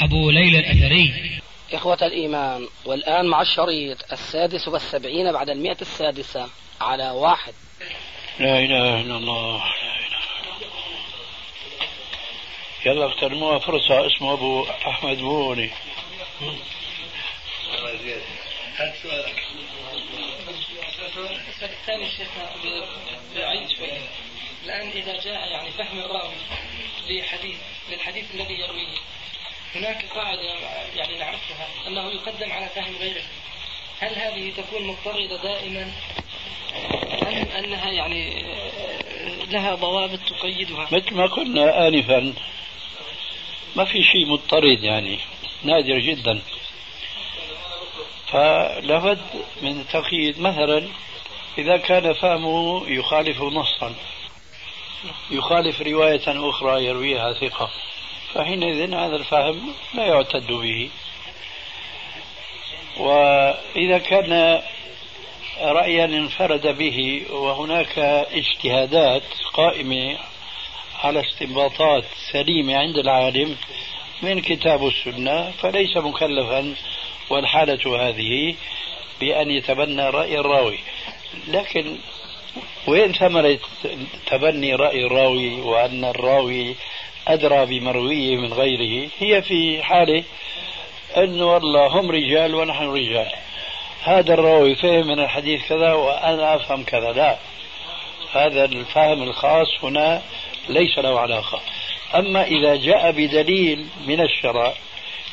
أبو ليلى الأثري. إخوة الإيمان والآن مع الشريط السادس والسبعين بعد المئة السادسة على واحد. لا إله إلا الله. لا إله إلا الله يلا اغتنموها فرصة اسمه أبو أحمد بوني. الثاني شيخنا بعيد شوي الآن إذا جاء يعني فهم الراوي لحديث للحديث الذي يرويه. هناك قاعدة يعني نعرفها أنه يقدم على فهم غيره. هل هذه تكون مضطردة دائما؟ أم أنها يعني لها ضوابط تقيدها؟ مثل ما قلنا آنفا ما في شيء مضطرد يعني نادر جدا. فلابد من تقييد مثلا إذا كان فهمه يخالف نصا. يخالف رواية أخرى يرويها ثقة. فحينئذ هذا الفهم لا يعتد به. وإذا كان رأيا انفرد به وهناك اجتهادات قائمة على استنباطات سليمة عند العالم من كتاب والسنة فليس مكلفا والحالة هذه بأن يتبنى رأي الراوي. لكن وين ثمرة تبني رأي الراوي وأن الراوي أدرى بمرويه من غيره. هي في حالة أنه والله هم رجال ونحن رجال. هذا الراوي فهم من الحديث كذا وأنا أفهم كذا. لا. هذا الفهم الخاص هنا ليس له علاقة. أما إذا جاء بدليل من الشرع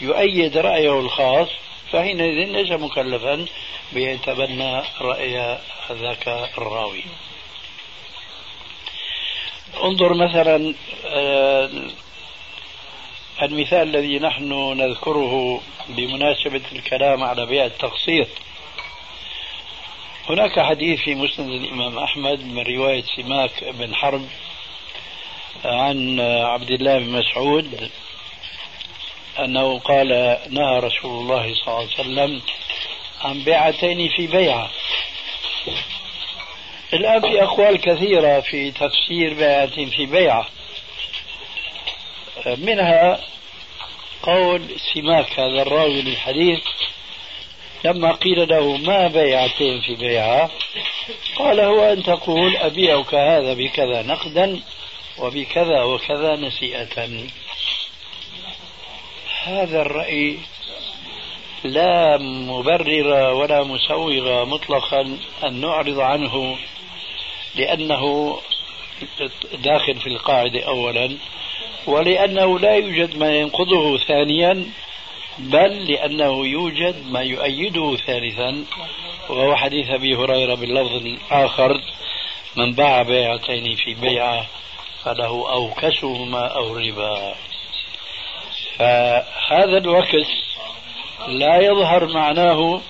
يؤيد رأيه الخاص فحينئذ ليس مكلفا بأن يتبنى رأي ذاك الراوي. انظر مثلا آه، المثال الذي نحن نذكره بمناسبة الكلام على بيع التقسيط. هناك حديث في مسند الإمام أحمد من رواية سماك بن حرب عن عبد الله بن مسعود أنه قال نهى رسول الله صلى الله عليه وسلم عن بيعتين في بيعة. الآن في أقوال كثيرة في تفسير بيعة في بيعة. منها قول سماك هذا الراوي للحديث لما قيل له ما بيعتين في بيعة؟ قال هو أن تقول أبيعك هذا بكذا نقدا وبكذا وكذا نسيئة. هذا الرأي لا مبرر ولا مسوغ مطلقا أن نعرض عنه لأنه داخل في القاعدة أولا ولأنه لا يوجد ما ينقضه ثانيا بل لأنه يوجد ما يؤيده ثالثا. وهو حديث أبي هريرة باللفظ الآخر من باع بيعتين في بيعة فله أوكسهما أو ربا. فهذا الوكس لا يظهر معناه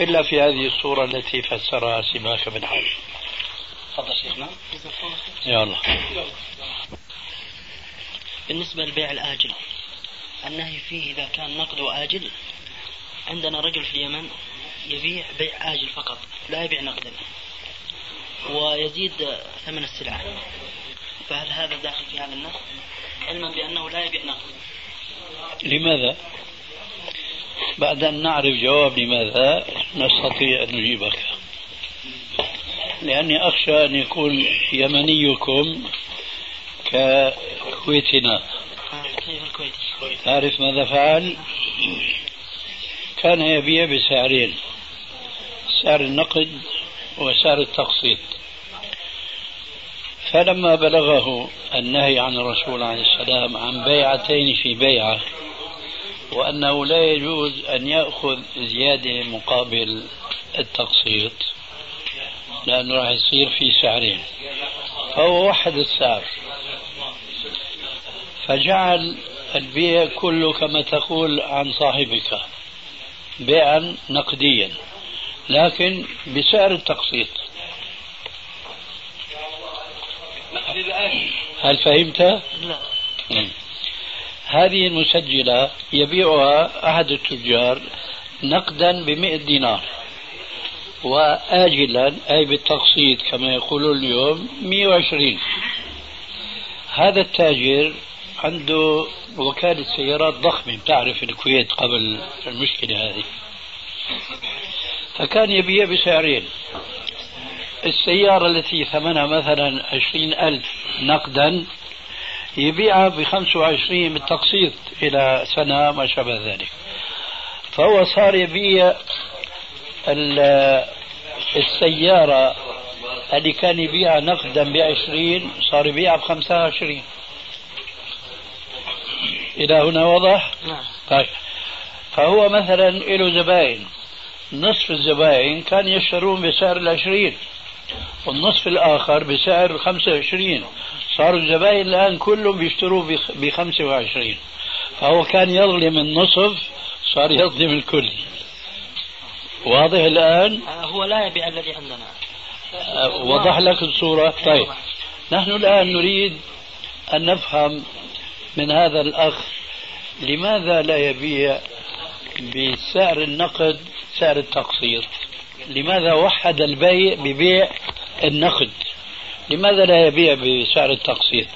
إلا في هذه الصورة التي فسرها سماك بن حرب. تفضل شيخنا. يلا. بالنسبة للبيع الآجل النهي فيه إذا كان نقد وآجل. عندنا رجل في اليمن يبيع بيع آجل فقط لا يبيع نقدا ويزيد ثمن السلعة. فهل هذا داخل في هذا النص؟ علما بأنه لا يبيع نقدا. لماذا؟ بعد أن نعرف جواب لماذا نستطيع أن نجيبك. لأني أخشى أن يكون يمنيكم ككويتنا تعرف ماذا فعل؟ كان يبيع بسعرين سعر النقد وسعر التقسيط فلما بلغه النهي عن الرسول عليه السلام عن بيعتين في بيعة وأنه لا يجوز أن يأخذ زيادة مقابل التقسيط لأنه راح يصير في سعرين فهو وحد السعر. فجعل البيع كله كما تقول عن صاحبك. بيعا نقديا. لكن بسعر التقسيط. هل فهمت؟ لا هذه المسجلة يبيعها أحد التجار نقدا بمئة دينار. وآجلا أي بالتقسيط كما يقولون اليوم 120 هذا التاجر عنده وكالة سيارات ضخمة تعرف الكويت قبل المشكلة هذه. فكان يبيع بسعرين. السيارة التي ثمنها مثلا عشرين ألف نقدا يبيعها بخمسة وعشرين بالتقسيط إلى سنة ما شابه ذلك. فهو صار يبيع السيارة اللي كان يبيعها نقدا بعشرين صار يبيعها بخمسة وعشرين. إلى هنا واضح؟ نعم. طيب. فهو مثلا له زباين نصف الزباين كان يشترون بسعر العشرين والنصف الآخر بسعر خمسة وعشرين. صاروا الزباين الآن كلهم بيشتروا بخمسة وعشرين. فهو كان يظلم النصف صار يظلم الكل. واضح الآن؟ آه، هو لا يبيع الذي عندنا. آه، وضح لك الصورة؟ طيب. نحن الآن نريد أن نفهم من هذا الأخ لماذا لا يبيع بسعر النقد سعر التقسيط لماذا وحد البيع ببيع النقد؟ لماذا لا يبيع بسعر التقسيط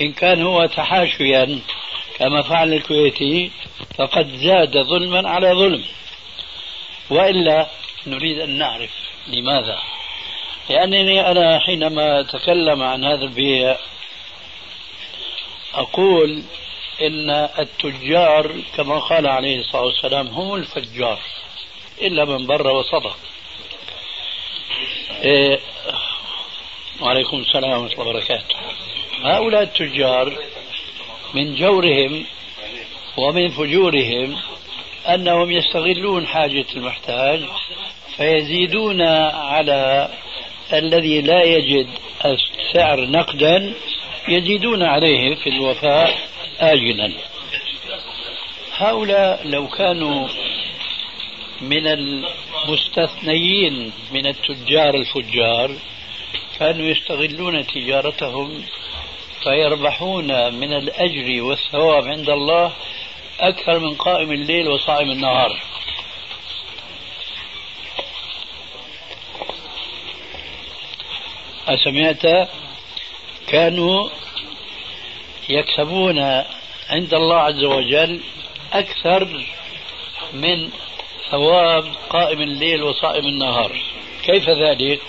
إن كان هو تحاشيا كما فعل الكويتي فقد زاد ظلما على ظلم. وإلا نريد أن نعرف لماذا. لأنني أنا حينما أتكلم عن هذا البيع أقول إن التجار كما قال عليه الصلاة والسلام هم الفجار إلا من بر وصدق إيه وعليكم السلام ورحمة الله وبركاته. هؤلاء التجار من جورهم ومن فجورهم أنهم يستغلون حاجة المحتاج فيزيدون على الذي لا يجد السعر نقدا يزيدون عليه في الوفاء آجلا. هؤلاء لو كانوا من المستثنيين من التجار الفجار كانوا يستغلون تجارتهم فيربحون من الأجر والثواب عند الله أكثر من قائم الليل وصائم النهار. أسمعت؟ كانوا يكسبون عند الله عز وجل أكثر من ثواب قائم الليل وصائم النهار. كيف ذلك؟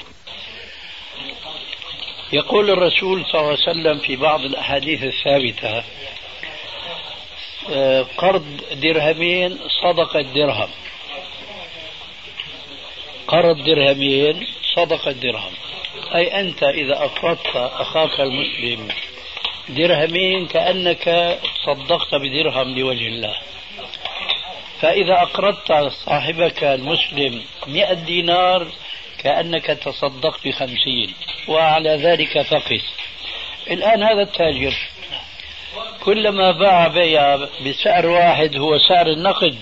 يقول الرسول صلى الله عليه وسلم في بعض الأحاديث الثابتة قرض درهمين صدقة درهم. قرض درهمين صدقة درهم. أي أنت إذا أقرضت أخاك المسلم درهمين كأنك تصدقت بدرهم لوجه الله. فإذا أقرضت صاحبك المسلم مئة دينار كأنك تصدقت بخمسين وعلى ذلك فقس. الآن هذا التاجر كلما باع بيع بسعر واحد هو سعر النقد.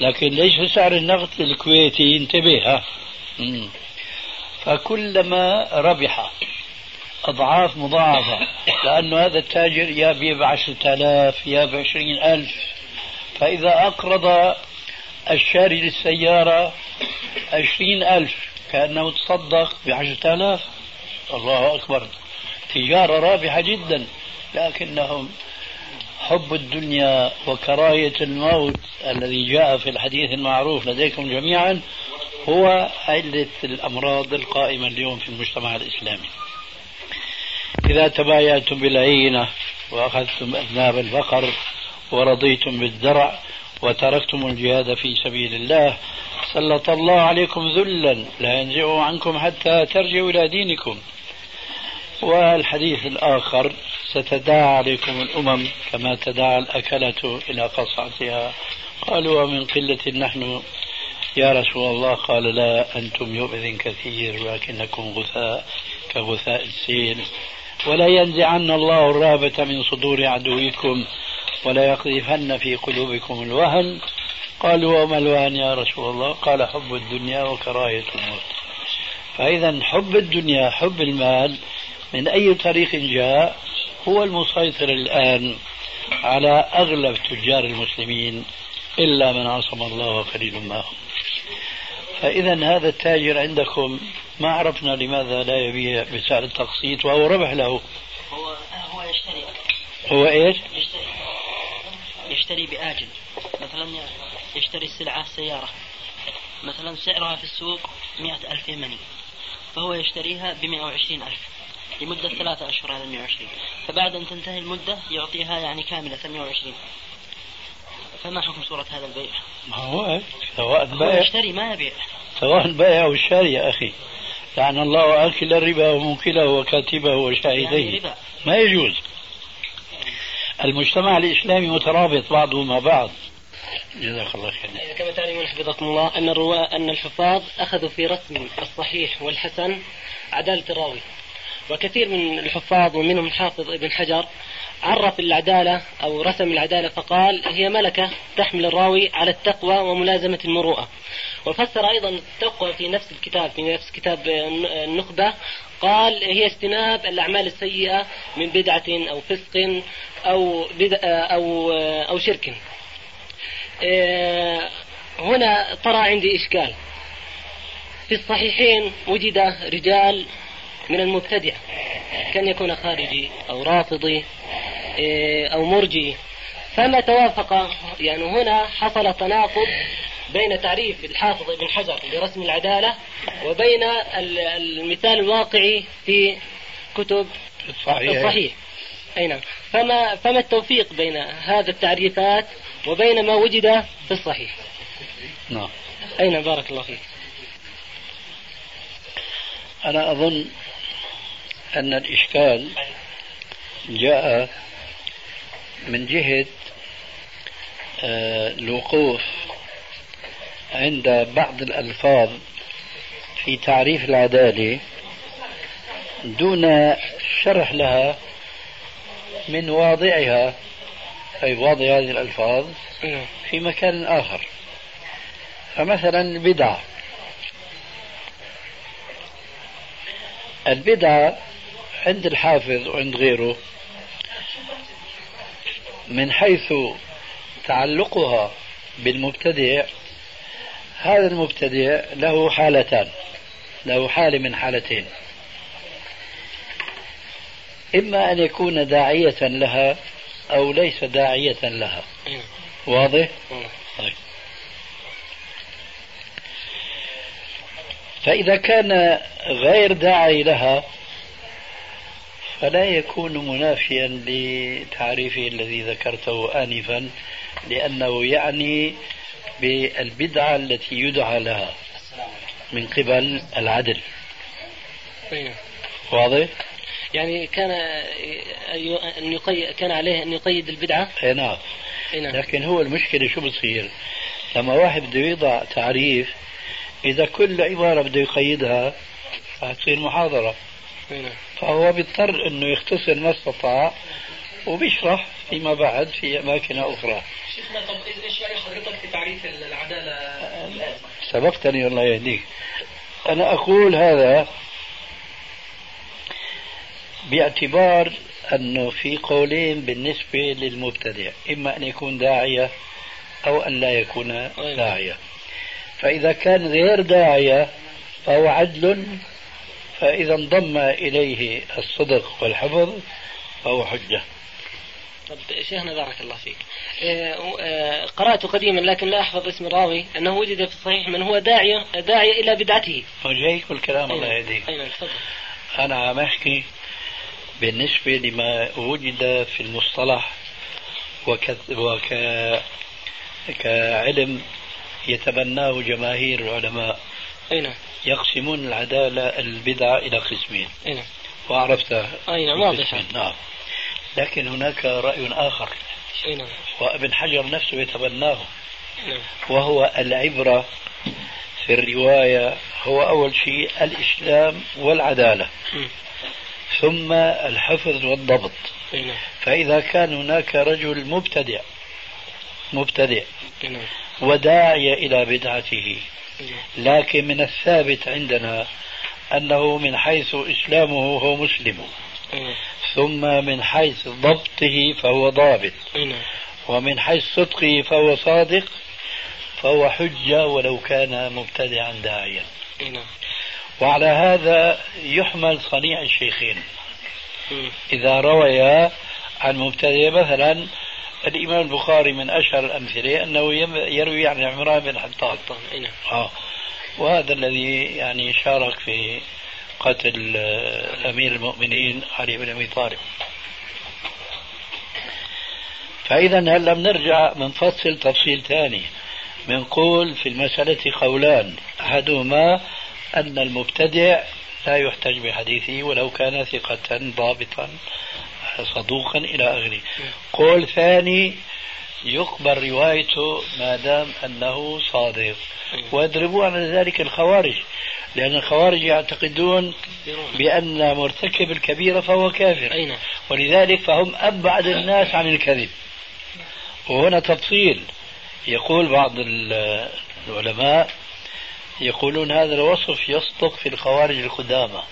لكن ليس سعر النقد الكويتي انتبه. فكلما ربح. أضعاف مضاعفة. لأنه هذا التاجر يا بيع بعشرة آلاف يا بعشرين ألف. فإذا أقرض الشاري للسيارة عشرين ألف كأنه تصدق بعشرة آلاف. الله أكبر. تجارة رابحة جدا. لكنهم حب الدنيا وكراهية الموت الذي جاء في الحديث المعروف لديكم جميعا هو علة الأمراض القائمة اليوم في المجتمع الإسلامي. إذا تبايعتم بالعينة وأخذتم أذناب البقر ورضيتم بالزرع وتركتم الجهاد في سبيل الله سلط الله عليكم ذلا لا ينزعه عنكم حتى ترجعوا إلى دينكم. والحديث الآخر ستداعى عليكم الأمم كما تداعى الأكلة إلى قصعتها قالوا ومن قلة نحن؟ يا رسول الله. قال لا أنتم يؤذن كثير ولكنكم غثاء كغثاء السيل ولا ينزعن الله الرهبة من صدور عدوكم ولا يقذفن في قلوبكم الوهن. قالوا وما الوهن يا رسول الله؟ قال حب الدنيا وكراهية الموت. فإذا حب الدنيا حب المال من أي طريق جاء هو المسيطر الآن على أغلب تجار المسلمين إلا من عصم الله وقليل ما هم. فإذا هذا التاجر عندكم ما عرفنا لماذا لا يبيع بسعر التقسيط وهو ربح له. هو هو يشتري. هو إيش؟ يشتري. يشتري بآجل. مثلا يشتري السلعة سيارة. مثلا سعرها في السوق مئة ألف يمني. فهو يشتريها بمئة وعشرين ألف. لمدة ثلاثة أشهر على المئة وعشرين. فبعد أن تنتهي المدة يعطيها يعني كاملة 120 فما حكم صورة هذا البيع؟ ما هو سواء هو بائع يشتري ما يبيع. سواء البائع أو الشاري يا أخي. لعن الله آكل الربا وموكله وكاتبه يعني وشاهديه ربا. ما يجوز. المجتمع الإسلامي مترابط بعضه مع بعض. جزاك الله خير. كما تعلمون حفظكم الله أن الرواة أن الحفاظ أخذوا في رسم الصحيح والحسن عدالة الراوي. وكثير من الحفاظ ومنهم الحافظ ابن حجر عرف العدالة أو رسم العدالة فقال هي ملكة تحمل الراوي على التقوى وملازمة المروءة وفسر أيضا التقوى في نفس الكتاب في نفس كتاب النخبة قال هي اجتناب الأعمال السيئة من بدعة أو فسق أو بدع أو أو شرك. إيه، هنا طرأ عندي إشكال. في الصحيحين وجد رجال من المبتدع. كان يكون خارجي أو رافضي إيه، أو مرجي فما توافق يعني هنا حصل تناقض بين تعريف الحافظ ابن حجر لرسم العدالة وبين المثال الواقعي في كتب صحيح الصحيح. أي نعم. فما, فما التوفيق بين هذا التعريفات وبين ما وجد في الصحيح؟ نعم. أي نعم بارك الله فيك. أنا أظن أن الإشكال جاء من جهة آه، الوقوف عند بعض الألفاظ في تعريف العدالة دون شرح لها من واضعها. أي واضع هذه الألفاظ نعم. في مكان آخر. فمثلا البدعة البدعة عند الحافظ وعند غيره من حيث تعلقها بالمبتدع هذا المبتدع له حالتان له حالة من حالتين إما أن يكون داعية لها أو ليس داعية لها واضح؟ طيب. فإذا كان غير داعي لها فلا يكون منافيا لتعريفه الذي ذكرته آنفا لأنه يعني بالبدعة التي يدعى لها من قبل العدل واضح؟ يعني كان أن يقيد كان عليه أن يقيد البدعة إي نعم نعم. لكن هو المشكلة شو بتصير؟ لما واحد بده يضع تعريف إذا كل عبارة بده يقيدها فتصير محاضرة. فهو بيضطر إنه يختصر ما استطاع وبيشرح فيما بعد في أماكن أخرى. شيخنا طب إيش راي حضرتك في تعريف العدالة؟ سبقتني الله يهديك. أنا أقول هذا باعتبار أنه في قولين بالنسبة للمبتدع، إما أن يكون داعية أو أن لا يكون داعية. فإذا كان غير داعية فهو عدل فإذا انضم إليه الصدق والحفظ فهو حجة. طب شيخنا بارك الله فيك. آه، آه، قرأت قديما لكن لا أحفظ اسم الراوي أنه وجد في الصحيح من هو داعية داعية إلى بدعته. وجايك الكلام الله يهديك. أنا عم أحكي بالنسبة لما وجد في المصطلح وك... وك... كعلم يتبناه جماهير العلماء. أي نعم. يقسمون العدالة البدعة إلى قسمين. أي نعم. وعرفتها أي نعم واضح. نعم. لكن هناك رأي آخر. أي نعم. وابن حجر نفسه يتبناه. نعم. وهو العبرة في الرواية هو أول شيء الإسلام والعدالة. م. ثم الحفظ والضبط. نعم. فإذا كان هناك رجل مبتدع مبتدع نعم. وداعي إلى بدعته. لكن من الثابت عندنا أنه من حيث إسلامه هو مسلم. نعم ثم من حيث ضبطه فهو ضابط. نعم ومن حيث صدقه فهو صادق فهو حجة ولو كان مبتدعا داعيا. أي نعم. وعلى هذا يحمل صنيع الشيخين. إذا رويا عن مبتدئ مثلا الإمام البخاري من أشهر الأمثلة أنه يروي عن عمران بن حطاب نعم آه. وهذا الذي يعني شارك في قتل آه، أمير المؤمنين علي بن أبي طالب. فإذا هلا بنرجع بنفصل تفصيل ثاني بنقول في المسألة قولان أحدهما أن المبتدع لا يحتج بحديثه ولو كان ثقة ضابطا. صدوقا إلى آخره. قول ثاني يقبل روايته ما دام أنه صادق. ويضربوا على ذلك الخوارج لأن الخوارج يعتقدون بأن مرتكب الكبيرة فهو كافر. ولذلك فهم أبعد الناس عن الكذب. وهنا تفصيل. يقول بعض ال- العلماء يقولون هذا الوصف يصدق في الخوارج القدامى.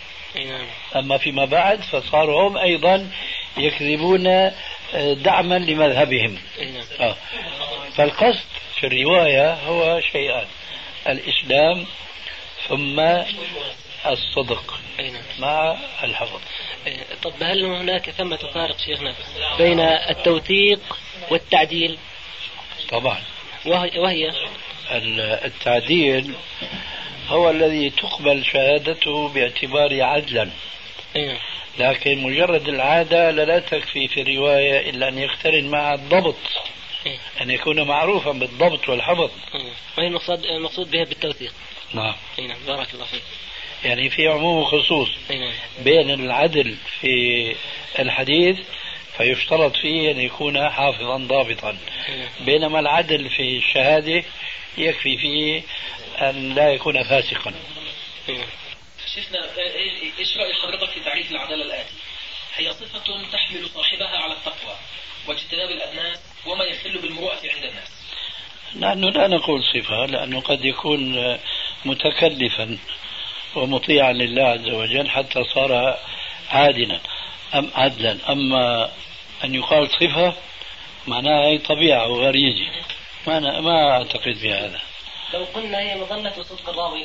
أما فيما بعد فصاروا هم أيضا يكذبون آه، دعما لمذهبهم. نعم. آه. فالقصد في الرواية هو شيئان الإسلام ثم الصدق نعم. مع الحفظ. طب هل هناك ثمة فارق شيخنا بين التوثيق والتعديل؟ طبعا. وهي, وهي؟ ال- التعديل هو الذي تقبل شهادته باعتباره عدلا. نعم لكن مجرد العادة لا تكفي في الرواية إلا أن يقترن مع الضبط. إيه. أن يكون معروفا بالضبط والحفظ. نعم. وهي المقصود المقصود بها بالتوثيق. نعم. أي نعم. بارك الله فيك. يعني في عموم وخصوص نعم. بين العدل في الحديث فيشترط فيه أن يكون حافظا ضابطا. بينما العدل في الشهادة يكفي فيه أن لا يكون فاسقا. شيخنا إيه- إيش رأي حضرتك في تعريف العدالة الاتي؟ هي صفة تحمل صاحبها على التقوى واجتناب الأدناس وما يخل بالمروءة عند الناس. نحن لا نقول صفة لأنه قد يكون متكلفا ومطيعا لله عز وجل حتى صار عادلا أم عدلا. أما أن يقال صفة معناها هي طبيعة وغريزة ما أنا ما أعتقد بهذا. لو قلنا هي مظنة صدق الراوي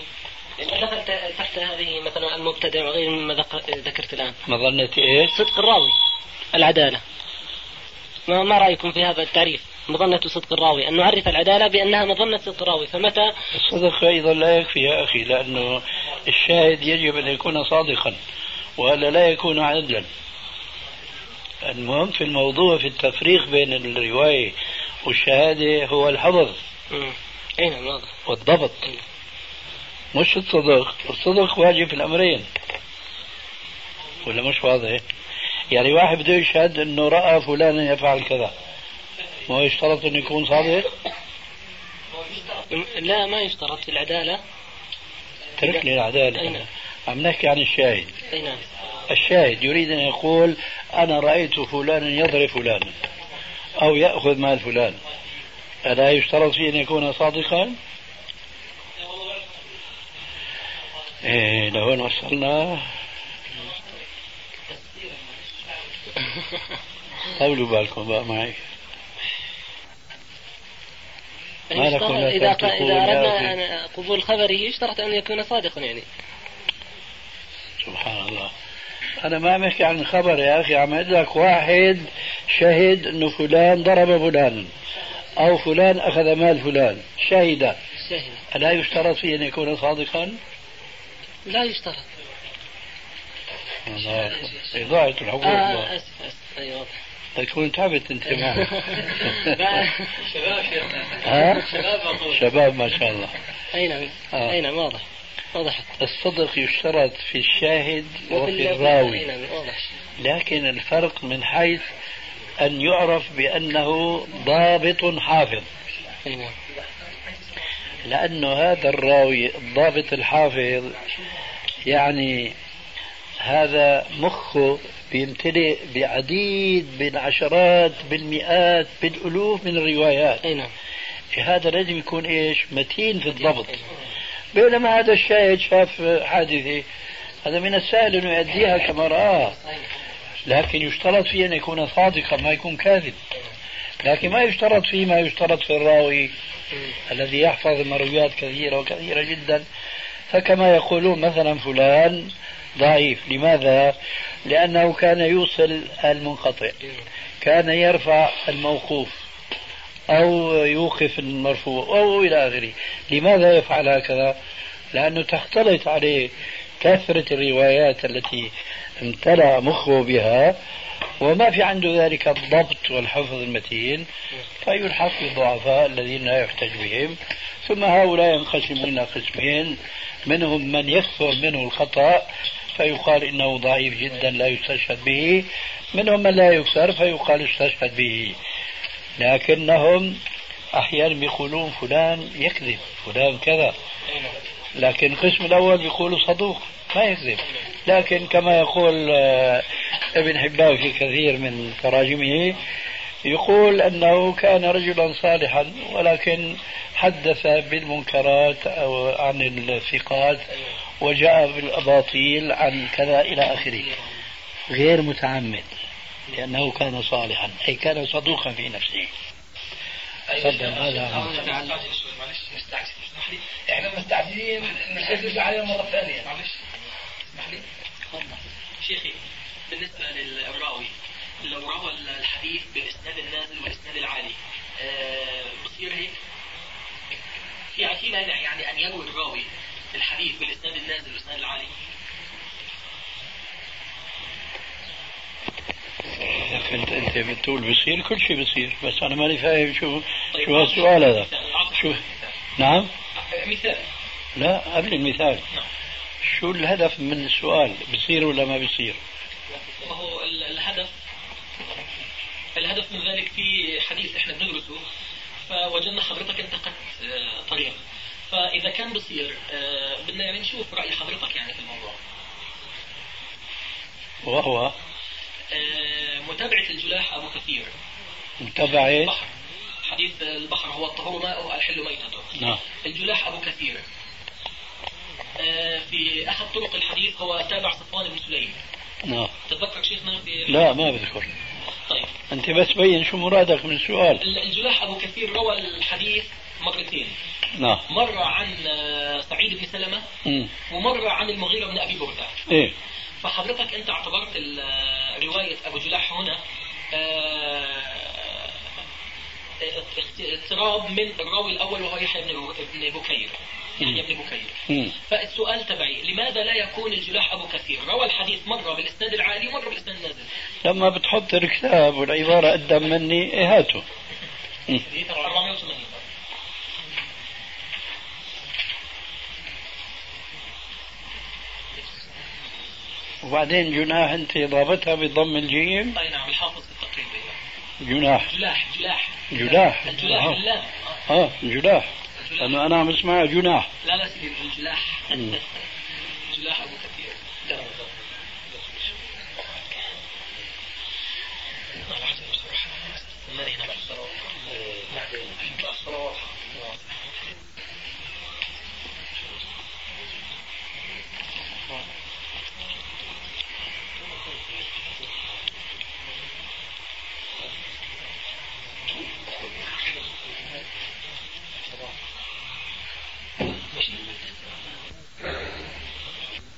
لأن دخل ت- تحت هذه مثلا المبتدع وغير مما ذك- ذكرت الآن. مظنة إيه؟ صدق الراوي العدالة. ما, ما رأيكم في هذا التعريف؟ مظنة صدق الراوي. أن نعرف العدالة بأنها مظنة صدق الراوي. فمتى؟ الصدق أيضا لا يكفي يا أخي لأنه الشاهد يجب أن يكون صادقا وألا لا يكون عدلا. المهم في الموضوع في التفريق بين الرواية والشهادة هو الحفظ. أي نعم واضح. والضبط. مش الصدق. الصدق واجب في الأمرين. ولا مش واضح؟ يعني واحد بده يشهد إنه رأى فلانا يفعل كذا. ما هو يشترط إنه يكون صادق؟ لا ما يشترط. العدالة. ترك لي العدالة نعم. عم نحكي عن الشاهد. نعم. الشاهد يريد أن يقول أنا رأيت فلانا يضرب فلانا أو يأخذ مال فلان. ألا يشترط فيه أن يكون صادقا؟ إيه لهون وصلنا طولوا بالكم بقى معي. ما لكم لا إذا أردنا قبول خبره يشترط أن يكون صادقا يعني. سبحان الله أنا ما عم أحكي عن خبر يا أخي عم أقول لك واحد شهد أنه فلان ضرب فلانا أو فلان أخذ مال فلان شهد شاهد ألا يشترط فيه أن يكون صادقا؟ لا يشترط. إضاعة الحقوق آه. أسف أسف أي واضح تكون تعبت أنت معه شباب؟ شباب أقول شباب ما شاء الله أي نعم آه. أي نعم واضح وضحت الصدق يشترط في الشاهد وفي الراوي. نعم واضح. لكن الفرق من حيث أن يعرف بأنه ضابط حافظ. لأنه هذا الراوي الضابط الحافظ يعني هذا مخه بيمتلئ بعديد بالعشرات بالمئات بالالوف من الروايات. أي نعم. هذا لازم يكون إيش؟ متين في الضبط. بينما هذا الشاهد شاف حادثة. هذا من السهل إنه يؤديها كما رآه لكن يشترط فيه أن يكون صادقا ما يكون كاذب. لكن ما يشترط فيه ما يشترط في الراوي الذي يحفظ مرويات كثيرة وكثيرة جدا. فكما يقولون مثلا فلان ضعيف. لماذا؟ لأنه كان يوصل المنقطع. كان يرفع الموقوف. أو يوقف المرفوع أو إلى آخره. لماذا يفعل هكذا؟ لأنه تختلط عليه كثرة الروايات التي امتلأ مخه بها وما في عنده ذلك الضبط والحفظ المتين فيلحق بالضعفاء الذين لا يحتج بهم. ثم هؤلاء ينقسمون قسمين منهم من يكثر منه الخطأ فيقال إنه ضعيف جدا لا يستشهد به. منهم من لا يكثر فيقال استشهد به. لكنهم أحيانا يقولون فلان يكذب فلان كذا. لكن القسم الأول بيقولوا صدوق ما يكذب. لكن كما يقول آه، ابن حبان في كثير من تراجمه يقول أنه كان رجلا صالحا ولكن حدث بالمنكرات أو عن الثقات وجاء بالأباطيل عن كذا إلى آخره. غير متعمد. لأنه كان صالحا أي كان صدوقا في نفسه. تفضل هذا معلش مستعجل اسمح لي. إحنا مستعجلين نحدث عليهم مرة ثانية. معلش اسمح لي. شيخي بالنسبة للراوي لو روى الحديث بالاسناد النازل والإسناد العالي آه، بصير هيك؟ يعني في مانع يعني أن يروي الراوي الحديث بالإسناد النازل والإسناد العالي. كنت انت بتقول بصير كل شيء بصير بس أنا ماني فاهم شو شو هالسؤال هذا. شو نعم؟ مثال. لا قبل المثال. شو الهدف من السؤال بصير ولا ما بصير؟ ما هو الهدف. الهدف من ذلك في حديث إحنا بندرسه فوجدنا حضرتك انتقدت آه، طريق. فإذا كان بصير آه، بدنا يعني نشوف رأي حضرتك يعني في الموضوع. وهو متابعة الجلاح أبو كثير. متابعة البحر. حديث البحر هو الطهور ماءه الحل ميتته نعم. الجلاح أبو كثير. في أحد طرق الحديث هو تابع صفوان بن سليم. نعم. تتذكر شيخنا في لا ما بذكر. طيب. أنت بس بين شو مرادك من السؤال الجلاح أبو كثير روى الحديث مرتين. نعم. مرة عن سعيد بن سلمة مم. ومرة عن المغيرة بن أبي بردة. إيه. فحضرتك أنت اعتبرت رواية أبو جلاح هنا آه، اضطراب من الراوي الأول وهو يحيى بن بكير يحيى بن بكير. فالسؤال تبعي لماذا لا يكون الجلاح أبو كثير؟ روى الحديث مرة بالإسناد العالي ومرة بالإسناد النازل. لما بتحط الكتاب والعبارة قدام مني هاتوا 480 وبعدين جناح انت ضابطها بضم الجيم. أي نعم الحافظ جناح. جلاح جلاح جلاح الجلاح آه, آه جلاح لأنه أنا عم اسمعها جناح. لا لا سيدي الجلاح جلاح أبو كثير.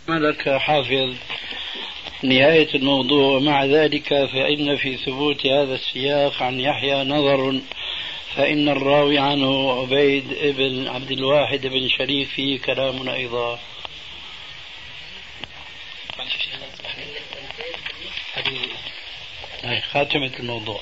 لك حافظ نهاية الموضوع. مع ذلك فإن في ثبوت هذا السياق عن يحيى نظر فإن الراوي عنه عبيد بن عبد الواحد بن شريف فيه كلام أيضا. خاتمة الموضوع.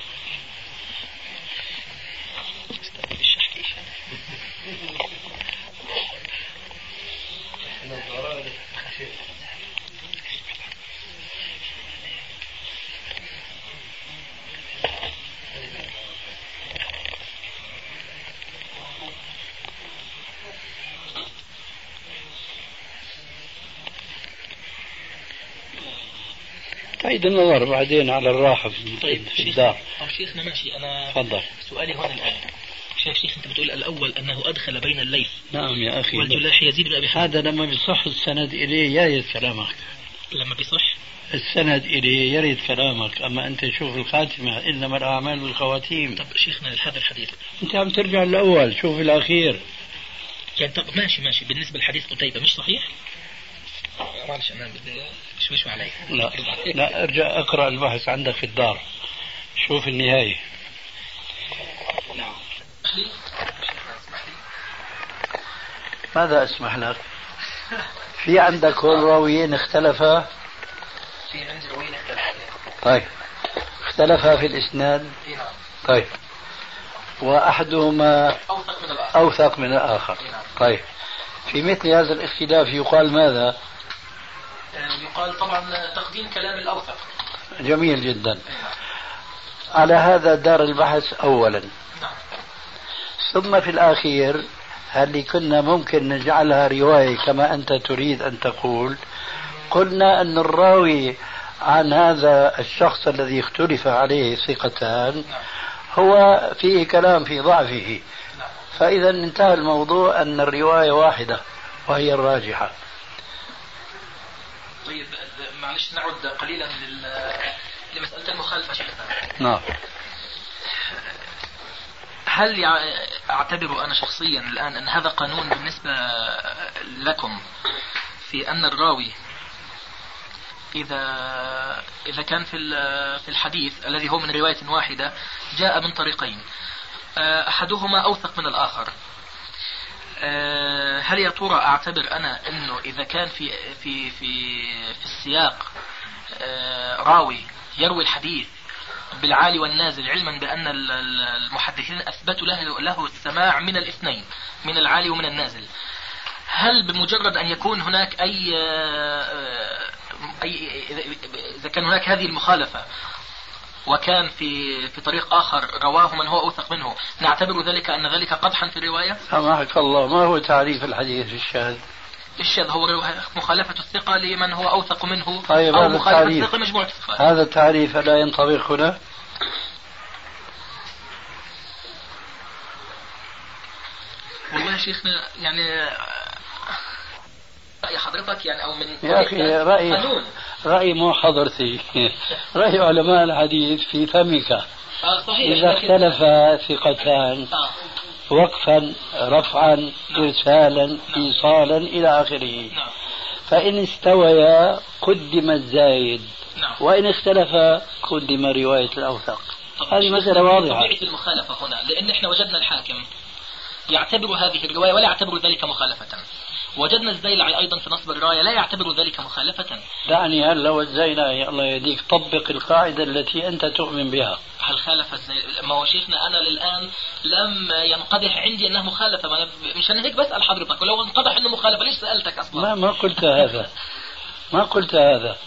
بعيد النظر بعدين على الراحة في, طيب في الدار. أو شيخنا ماشي. أنا تفضل. سؤالي هون الآن. شيخ شيخ أنت بتقول الأول أنه أدخل بين الليث نعم يا أخي. والجلاح يزيد بن أبي هذا لما بيصح السند إليه يرد كلامك. لما بيصح؟ السند إليه يرد كلامك. أما أنت شوف الخاتمة إنما الأعمال بالخواتيم طب شيخنا هذا الحديث. أنت عم ترجع الأول شوف الأخير. يعني طب ماشي ماشي. بالنسبة لحديث قتيبة مش صحيح؟ معلش أنا بدي شوي علي لا لا ارجع اقرأ البحث عندك في الدار. شوف النهاية. نعم ماذا أسمح لك؟ في عندك هون راويين اختلفا؟ في عندي روين اختلف طيب. اختلفا في الإسناد؟ إي نعم طيب. وأحدهما أوثق من الآخر. طيب. في مثل هذا الاختلاف يقال ماذا؟ يقال طبعا تقديم كلام الأوثق. جميل جدا. على هذا دار البحث أولا. نعم. ثم في الأخير هل كنا ممكن نجعلها رواية كما أنت تريد أن تقول؟ قلنا أن الراوي عن هذا الشخص الذي اختلف عليه ثقتان هو فيه كلام في ضعفه. فإذا انتهى الموضوع أن الرواية واحدة وهي الراجحة. طيب معلش نعد قليلا لل- لمسألة المخالفة شيخنا. نعم. هل أعتبر أنا شخصيا الآن أن هذا قانون بالنسبة لكم في أن الراوي إذا إذا كان في في الحديث الذي هو من رواية واحدة جاء من طريقين. أحدهما أوثق من الآخر. آه، هل يا ترى أعتبر أنا أنه إذا كان في في في في السياق آه، راوي يروي الحديث بالعالي والنازل علما ال- المحدثين أثبتوا له له السماع من الاثنين من العالي ومن النازل. هل بمجرد أن يكون هناك أي آه، أي إذا كان هناك هذه المخالفة وكان في في طريق آخر رواه من هو أوثق منه. نعتبر ذلك أن ذلك قدحا في الرواية؟ سامحك الله. ما هو تعريف الحديث الشاذ؟ الشاذ هو مخالفة الثقة لمن هو أوثق منه طيب، أو هذا مخالفة التعريف. الثقة. مجموعة الثقات هذا التعريف لا ينطبق هنا. والله شيخنا يعني رأي حضرتك يعني أو من يا أخي رأي قانون. رأي مو حضرتي. رأي علماء الحديث في فمك. آه صحيح. إذا اختلف ثقتان. آه. وقفا رفعا إرسالا إيصالا إلى آخره. نعم. فإن استويا قدم الزايد. نعم. وإن اختلف قدم رواية الأوثق. هذه مسألة واضحة. طبيعة المخالفة هنا لأن إحنا وجدنا الحاكم يعتبر هذه الرواية ولا يعتبر ذلك مخالفة. وجدنا الزيلعي أيضا في نصب الراية لا يعتبر ذلك مخالفة. دعني هلا والزينا يا الله يهديك طبق القاعدة التي أنت تؤمن بها. هل خالف الزيلعي ما هو شيخنا أنا للآن لم ينقدح عندي أنه مخالفة. ما أنا- مشان هيك بسأل حضرتك ولو انقدح أنه مخالفة ليش سألتك أصلا؟ ما ما قلت هذا. ما قلت هذا.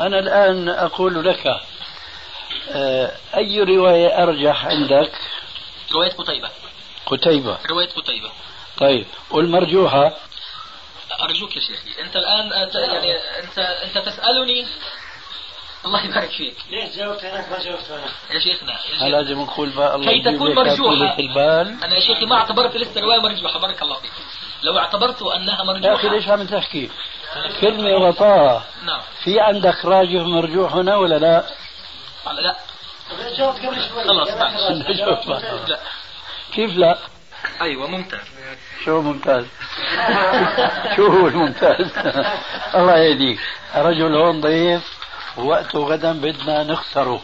أنا الآن أقول لك آه، أي رواية أرجح عندك؟ رواية قتيبة. قتيبة. رواية قتيبة. طيب والمرجوحة؟ أرجوك يا شيخي أنت الآن أنت يعني أنت أنت تسألني. الله يبارك فيك. ليش جاوبت هناك؟ ما جاوبت هنا؟ يا شيخنا. لازم نقول بقى؟ الله كي تكون مرجوحة. في البال. أنا يا شيخي ما اعتبرت لسه رواية مرجوحة بارك الله فيك. لو اعتبرت أنها يا أخي مرجوحة ليش عم تحكي كلمة وطاء نعم. في عندك راجح مرجوح هنا ولا لا؟ لا. لا جاوبت قبل شوي. خلاص. لا. كيف لا؟ أيوة ممتاز. شو ممتاز؟ شو هو الممتاز؟ الله يهديك. رجل هون ضيف ووقته غدا بدنا نخسره.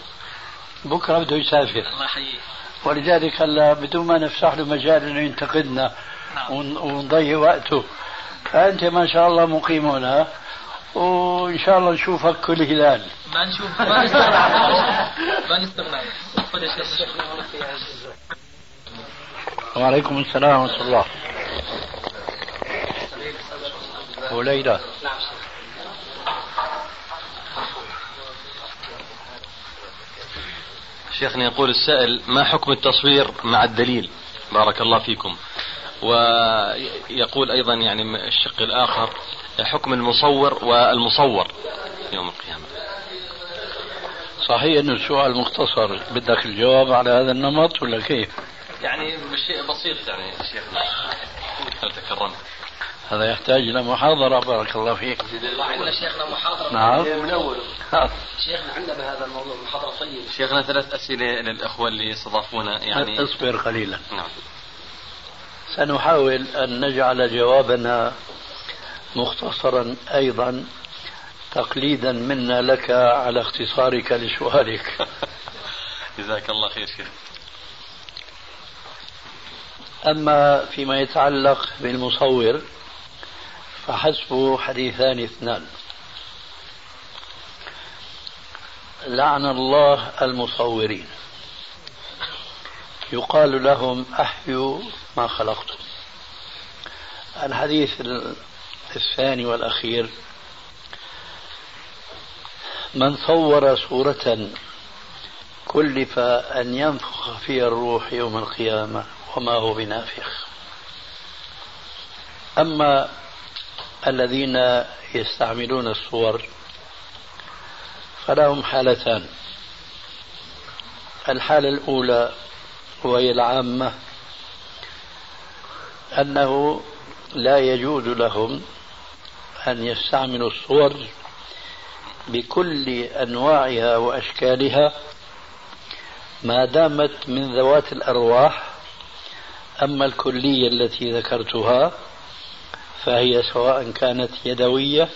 بكرة بده يسافر. الله يحييك. ولذلك هلا بدون ما نفسح له مجال إنه ينتقدنا نعم. ون- ونضيع وقته. فأنت ما شاء الله مقيم هنا وإن شاء الله نشوفك كل هلال. ما نشوف ما نستغنى. ما نستغنى. وعليكم السلام ورحمة الله. وليلى شيخنا يقول السائل ما حكم التصوير مع الدليل؟ بارك الله فيكم. ويقول أيضا يعني الشق الآخر حكم المصور والمصور يوم القيامة. صحيح أنه السؤال مختصر بدك الجواب على هذا النمط ولا كيف؟ يعني بشيء بسيط يعني شيخنا. تكرمت؟ هذا يحتاج إلى محاضرة بارك الله فيك. عندنا شيخنا محاضرة. نعم. من أول. شيخنا عندنا بهذا الموضوع محاضرة طيبة. شيخنا ثلاث أسئلة للأخوة اللي استضافونا يعني اصبر قليلا. نعم. سنحاول أن نجعل جوابنا مختصرا أيضا تقليدا منا لك على اختصارك لسؤالك. جزاك الله خير شيخ. أما فيما يتعلق بالمصور فحسبه حديثان اثنان. لعن الله المصورين. يقال لهم أحيوا ما خلقتم. الحديث الثاني والأخير. من صور صورة كلف أن ينفخ فيها الروح يوم القيامة وما هو بنافخ. أما الذين يستعملون الصور فلهم حالتان. الحالة الأولى وهي العامة أنه لا يجوز لهم أن يستعملوا الصور بكل أنواعها وأشكالها ما دامت من ذوات الأرواح أما الكلية التي ذكرتها فهي سواء كانت يدوية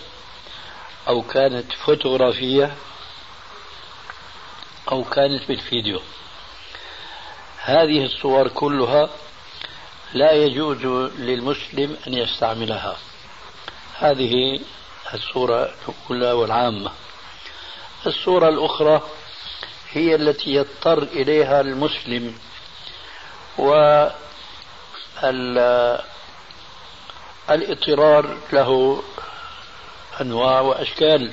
أو كانت فوتوغرافية أو كانت بالفيديو. هذه الصور كلها لا يجوز للمسلم أن يستعملها. هذه الصورة الأولى والعامة. الصورة الأخرى هي التي يضطر إليها المسلم و الاضطرار له أنواع وأشكال.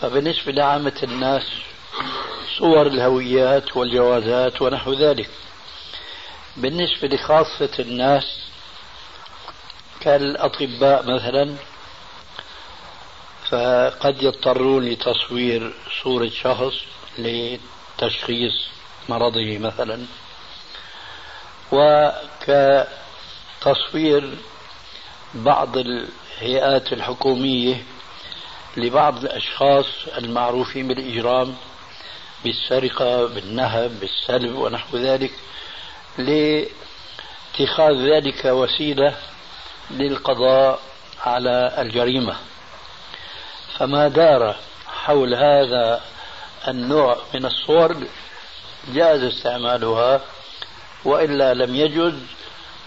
فبالنسبة لعامة الناس صور الهويات والجوازات ونحو ذلك. بالنسبة لخاصة الناس كالأطباء مثلا فقد يضطرون لتصوير صورة شخص لتشخيص مرضه مثلا. وكتصوير بعض الهيئات الحكومية لبعض الأشخاص المعروفين بالإجرام بالسرقة بالنهب بالسلب ونحو ذلك لاتخاذ ذلك وسيلة للقضاء على الجريمة. فما دار حول هذا النوع من الصور جاز استعمالها وإلا لم يجز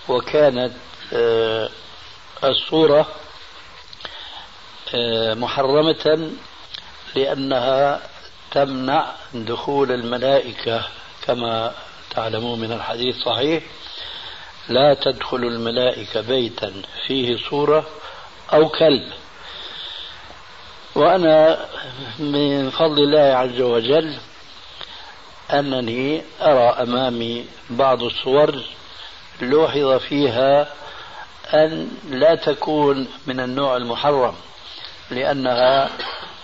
وكانت آه، الصورة آه، محرمة لأنها تمنع دخول الملائكة. كما تعلمون من الحديث صحيح لا تدخل الملائكة بيتا فيه صورة أو كلب. وأنا من فضل الله عز وجل أنني أرى أمامي بعض الصور لوحظ فيها أن لا تكون من النوع المحرم لأنها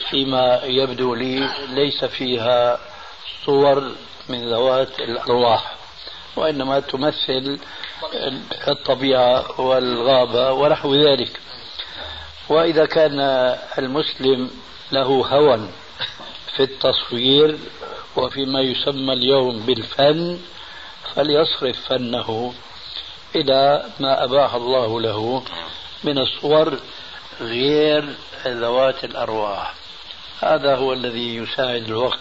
فيما يبدو لي ليس فيها صور من ذوات الأرواح وإنما تمثل الطبيعة والغابة ونحو ذلك. وإذا كان المسلم له هوى في التصوير وفيما يسمى اليوم بالفن فليصرف فنه. إلى ما أباح الله له من الصور غير ذوات الأرواح. هذا هو الذي يساعد الوقت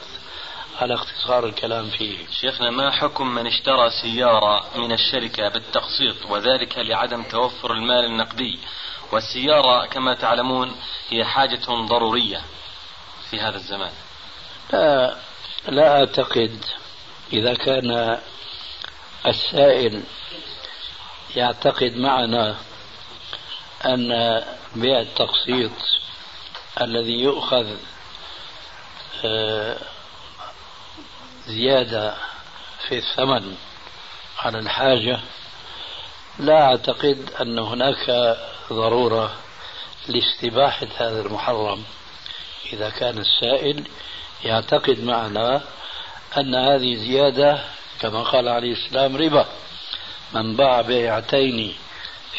على اختصار الكلام فيه. شيخنا ما حكم من اشترى سيارة من الشركة بالتقسيط وذلك لعدم توفر المال النقدي؟ والسيارة كما تعلمون هي حاجة ضرورية في هذا الزمان. لا لا أعتقد إذا كان السائل يعتقد معنا أن بيع التقسيط الذي يؤخذ آه، زيادة في الثمن على الحاجة لا أعتقد أن هناك ضرورة لاستباحة هذا المحرم. إذا كان السائل يعتقد معنا أن هذه زيادة كما قال عليه السلام ربا. من باع بيعتين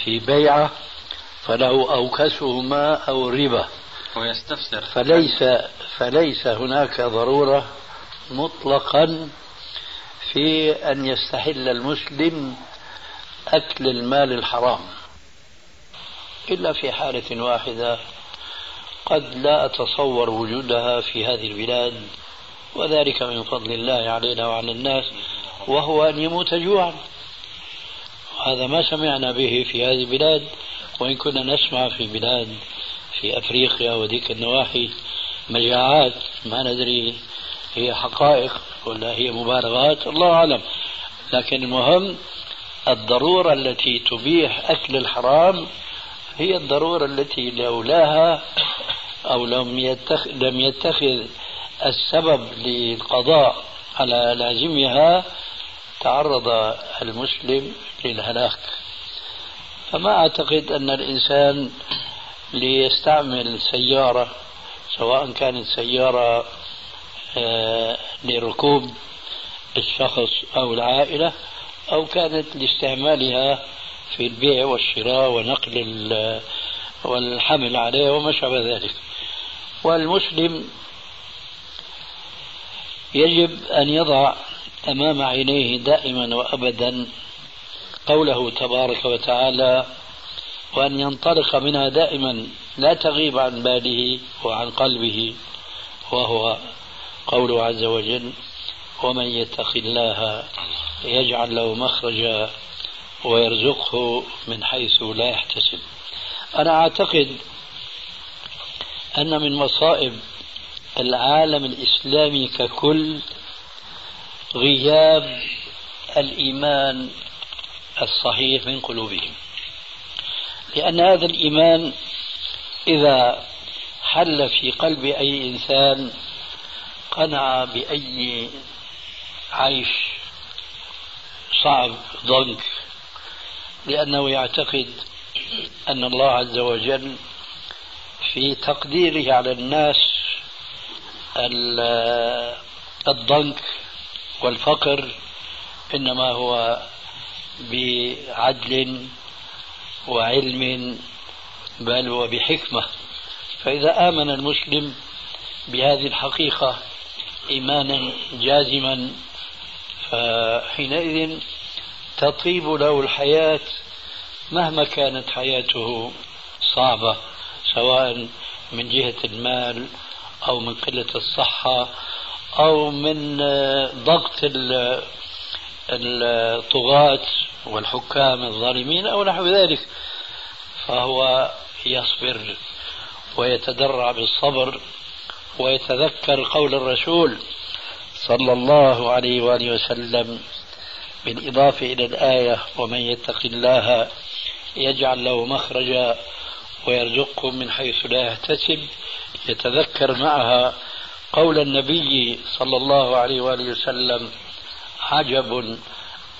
في بيعة فله أوكسهما أو الربا ويستفسر. فليس فليس هناك ضرورة مطلقا في أن يستحل المسلم أكل المال الحرام. إلا في حالة واحدة قد لا أتصور وجودها في هذه البلاد وذلك من فضل الله علينا وعلى الناس وهو أن يموت جوعا. هذا ما سمعنا به في هذه البلاد وإن كنا نسمع في بلاد في أفريقيا وذيك النواحي مجاعات ما ندري هي حقائق ولا هي مبالغات الله أعلم. لكن المهم الضرورة التي تبيح أكل الحرام هي الضرورة التي لولاها أو لم يتخذ, لم يتخذ السبب للقضاء على لازمها تعرض المسلم للهلاك فما أعتقد أن الإنسان ليستعمل سيارة سواء كانت سيارة آه، لركوب الشخص أو العائلة أو كانت لاستعمالها في البيع والشراء ونقل والحمل عليه وما شابه ذلك. والمسلم يجب أن يضع أمام عينيه دائما وأبدا قوله تبارك وتعالى وأن ينطلق منها دائما لا تغيب عن باله وعن قلبه وهو قوله عز وجل ومن يتق الله يجعل له مخرجا ويرزقه من حيث لا يحتسب. أنا أعتقد أن من مصائب العالم الإسلامي ككل غياب الإيمان الصحيح من قلوبهم. لأن هذا الإيمان إذا حل في قلب أي إنسان قنع بأي عيش صعب ضنك لأنه يعتقد أن الله عز وجل في تقديره على الناس الضنك والفقر إنما هو بعدل وعلم بل وبحكمة فإذا آمن المسلم بهذه الحقيقة إيمانا جازما فحينئذ تطيب له الحياة مهما كانت حياته صعبة سواء من جهة المال أو من قلة الصحة أو من ضغط الطغاة والحكام الظالمين أو نحو ذلك فهو يصبر ويتدرع بالصبر ويتذكر قول الرسول صلى الله عليه وآله وسلم بالإضافة إلى الآية ومن يتق الله يجعل له مخرجا ويرزقه من حيث لا يحتسب. يتذكر معها قول النبي صلى الله عليه وآله وسلم عجب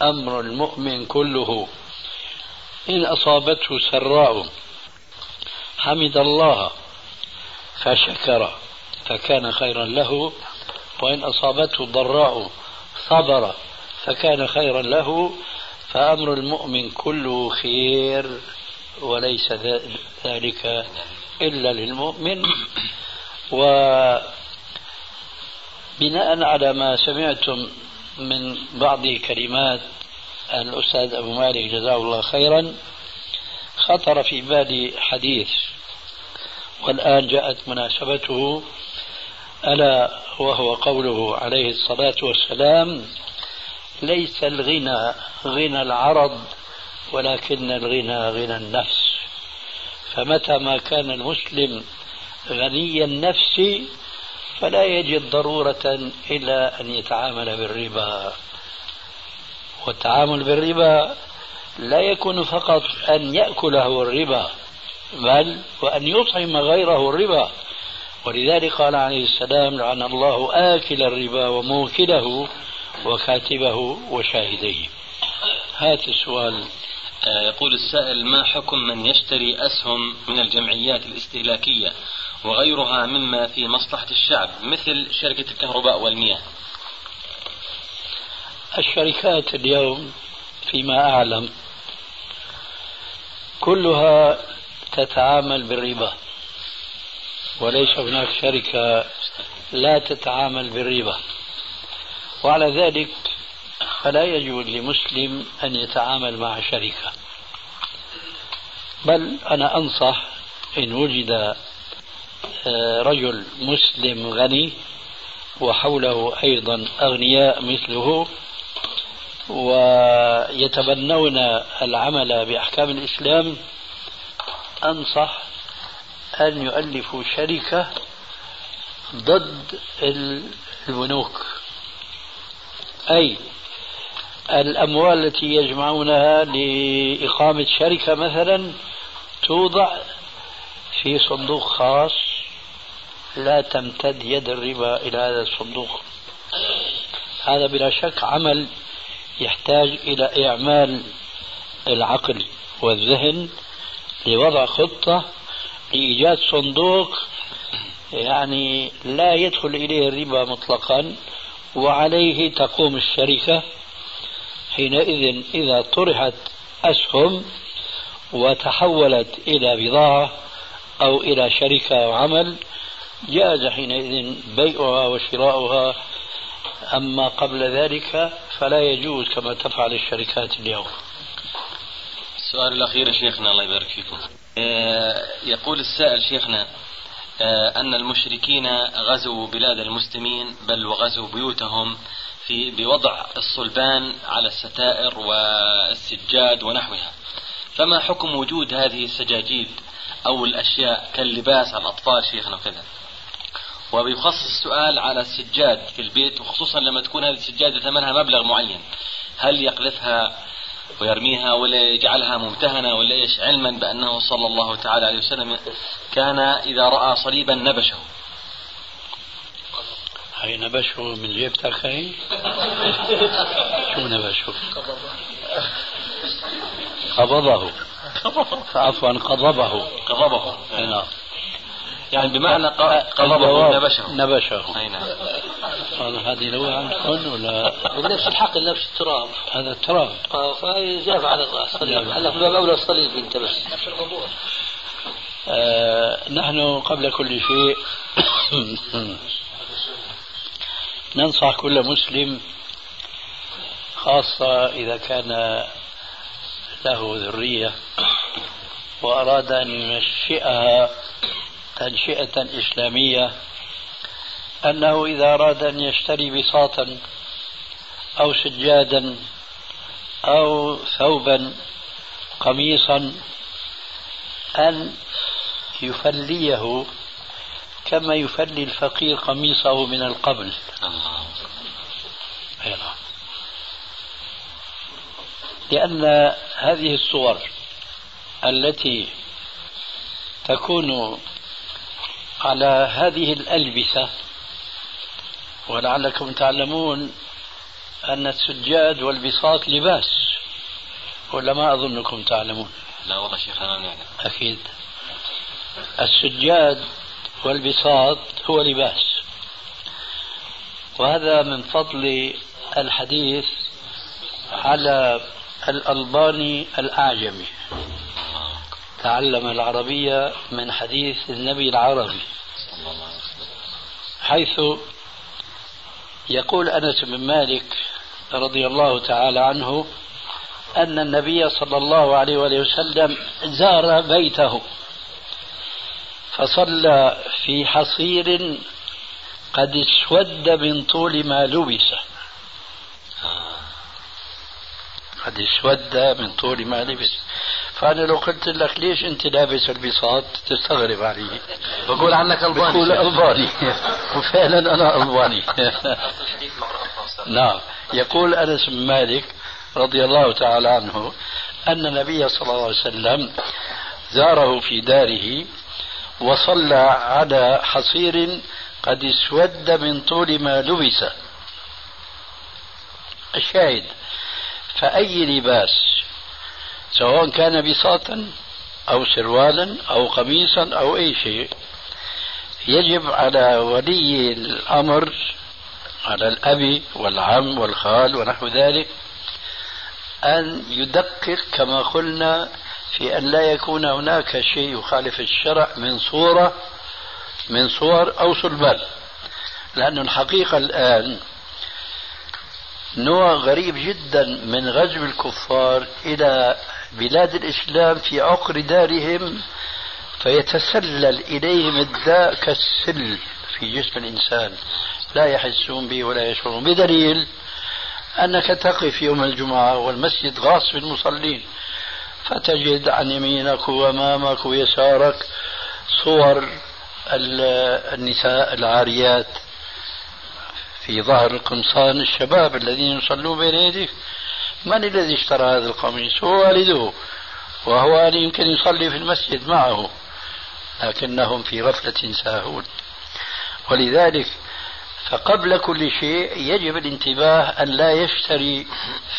أمر المؤمن كله. إن أصابته سراء حمد الله فشكر فكان خيرا له. وإن أصابته ضراء صبر فكان خيرا له. فأمر المؤمن كله خير وليس ذلك إلا للمؤمن. وبناء على ما سمعتم من بعض كلمات الأستاذ أبو مالك جزاه الله خيرا خطر في بالي حديث والآن جاءت مناسبته ألا وهو قوله عليه الصلاة والسلام ليس الغنى غنى العرض ولكن الغنى غنى النفس. فمتى ما كان المسلم غني النفس فلا يجد ضرورة إلى أن يتعامل بالربا. والتعامل بالربا لا يكون فقط أن يأكله الربا بل وأن يطعم غيره الربا. ولذلك قال عليه السلام لعن الله آكل الربا وموكله وكاتبه وشاهديه. هات السؤال. آه، يقول السائل ما حكم من يشتري أسهم من الجمعيات الاستهلاكية وغيرها مما في مصلحة الشعب مثل شركة الكهرباء والمياه. الشركات اليوم فيما أعلم كلها تتعامل بالربا. وليس هناك شركة لا تتعامل بالربا. وعلى ذلك فلا يجوز لمسلم أن يتعامل مع شركة. بل أنا أنصح إن وجد رجل مسلم غني وحوله أيضا أغنياء مثله ويتبنون العمل بأحكام الإسلام. أنصح أن يؤلفوا شركة ضد البنوك أي الأموال التي يجمعونها لإقامة شركة مثلا توضع في صندوق خاص لا تمتد يد الربا إلى هذا الصندوق. هذا بلا شك عمل يحتاج إلى إعمال العقل والذهن لوضع خطة لإيجاد صندوق يعني لا يدخل إليه الربا مطلقا وعليه تقوم الشركة حينئذ إذا طرحت أسهم وتحولت إلى بضاعة أو إلى شركة أو عمل جاز حينئذ بيعها وشراؤها أما قبل ذلك فلا يجوز كما تفعل الشركات اليوم. السؤال الأخير شيخنا الله يبارك فيكم. آه، يقول السائل شيخنا آه، أن المشركين غزوا بلاد المسلمين بل وغزوا بيوتهم في بوضع الصلبان على الستائر والسجاد ونحوها. فما حكم وجود هذه السجاجيد أو الأشياء كاللباس على الأطفال شيخنا وكذا؟ وبيخصص السؤال على السجاد في البيت وخصوصا لما تكون هذه السجادة ثمنها مبلغ معين. هل يقذفها ويرميها ولا يجعلها ممتهنة ولا إيش؟ علما بأنه صلى الله تعالى عليه وسلم كان إذا رأى صليبا نبشه. هاي نبشه من جيبتك هاي شو نبشه؟ قبضه. عفوا قضبه. قضبه. نعم. يعني بمعنى قضبه نبشه. نبشه. أي نعم. هذه لو عندكم ولا؟ بنفس الحق نفس التراب. هذا التراب. آه فجاف على الصليب هلا في باب أولى الصليب انت بس. نفس القبور. آه نحن قبل كل شيء ننصح كل مسلم خاصة إذا كان له ذرية وأراد أن ينشئها تنشئة إسلامية أنه إذا أراد أن يشتري بساطا أو سجادا أو ثوبا قميصا أن يفليه كما يفلي الفقير قميصه من القبل. نعم لأن هذه الصور التي تكون على هذه الألبسة. ولعلكم تعلمون أن السجاد والبساط لباس. ولا ما أظنكم تعلمون. لا والله شيخ أنا نعلم أكيد. السجاد والبساط هو لباس. وهذا من فضل الحديث على الألباني الأعجمي. تعلم العربية من حديث النبي العربي. حيث يقول أنس بن مالك رضي الله تعالى عنه أن النبي صلى الله عليه وسلم زار بيته فصلى في حصير قد اسود من طول ما لبس. قد اسود من طول ما لبس. فأنا لو قلت لك ليش أنت لابس البساط تستغرب علي. بقول عنك ألباني. بقول ألباني. وفعلا أنا ألباني. نعم. يقول أنس بن مالك رضي الله تعالى عنه أن النبي صلى الله عليه وسلم زاره في داره وصلى على حصير قد اسود من طول ما لبس. الشاهد فأي لباس سواء كان بساطا أو سروالا أو قميصا أو أي شيء. يجب على ولي الأمر على الأب والعم والخال ونحو ذلك أن يدقق كما قلنا في أن لا يكون هناك شيء يخالف الشرع من صورة من صور أو صلبان لأن الحقيقة الآن نوع غريب جدا من غزو الكفار إلى بلاد الإسلام في عقر دارهم فيتسلل إليهم الداء كالسل في جسم الإنسان. لا يحسون به ولا يشعرون بدليل أنك تقف يوم الجمعة والمسجد غاص بالمصلين فتجد عن يمينك وأمامك ويسارك صور النساء العاريات في ظهر القمصان الشباب الذين يصلون بين يديك. من الذي اشترى هذا القميص؟ هو والده. وهو يمكن يصلي في المسجد معه. لكنهم في غفلة ساهون. ولذلك فقبل كل شيء يجب الانتباه أن لا يشتري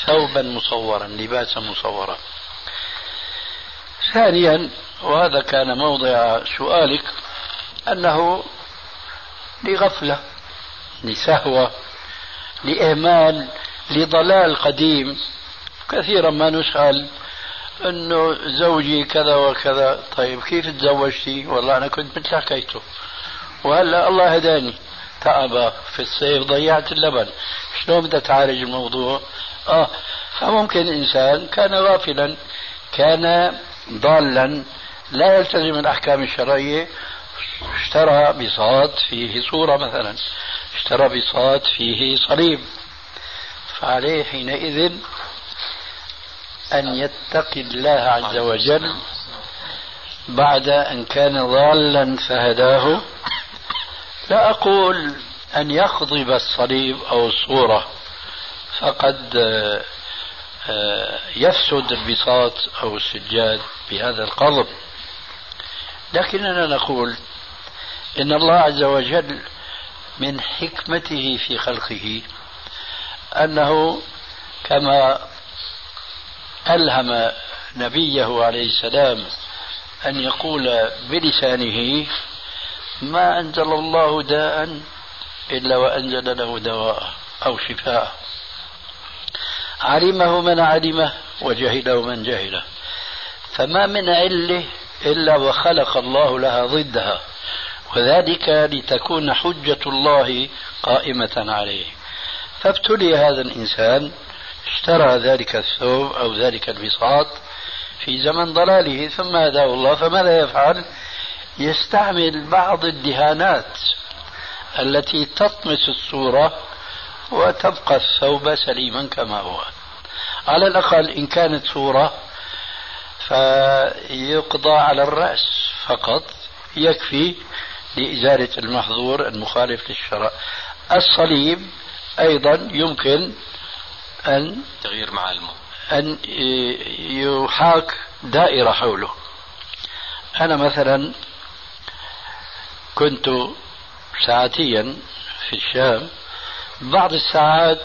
ثوبا مصورا لباسا مصورا. ثانيا وهذا كان موضع سؤالك أنه لغفلة لسهوة لإهمال لضلال قديم. كثيرا ما نسأل إنه زوجي كذا وكذا. طيب كيف تزوجتي؟ والله أنا كنت مثل حكيته. وهلأ الله هداني. تعب في الصيف ضيعت اللبن. شلون بدها تعالج الموضوع؟ آه فممكن إنسان كان غافلا كان ضالا لا يلتزم الأحكام الشرعية. اشترى بساط فيه صورة مثلا. اشترى بساط فيه صليب. فعليه حينئذ أن يتقي الله عز وجل بعد أن كان ضالا فهداه. لا أقول أن يخضب الصليب أو الصورة فقد آه، يفسد البساط أو السجاد بهذا القضب. لكننا نقول إن الله عز وجل من حكمته في خلقه أنه كما ألهم نبيه عليه السلام أن يقول بلسانه ما أنزل الله داء إلا وأنزل له دواء أو شفاء. علمه من علمه وجهله من جهله. فما من علة إلا وخلق الله لها ضدها وذلك لتكون حجة الله قائمة عليه. فابتلي هذا الإنسان اشترى ذلك الثوب أو ذلك البساط في زمن ضلاله ثم هداه الله فماذا يفعل؟ يستعمل بعض الدهانات التي تطمس الصورة وتبقى الثوب سليما كما هو. على الأقل إن كانت صورة فيقضى على الرأس فقط يكفي لإزالة المحظور المخالف للشرع. الصليب أيضا يمكن أن تغيير معالمه. أن يحاك دائرة حوله. أنا مثلا كنت ساعتيا في الشام بعض الساعات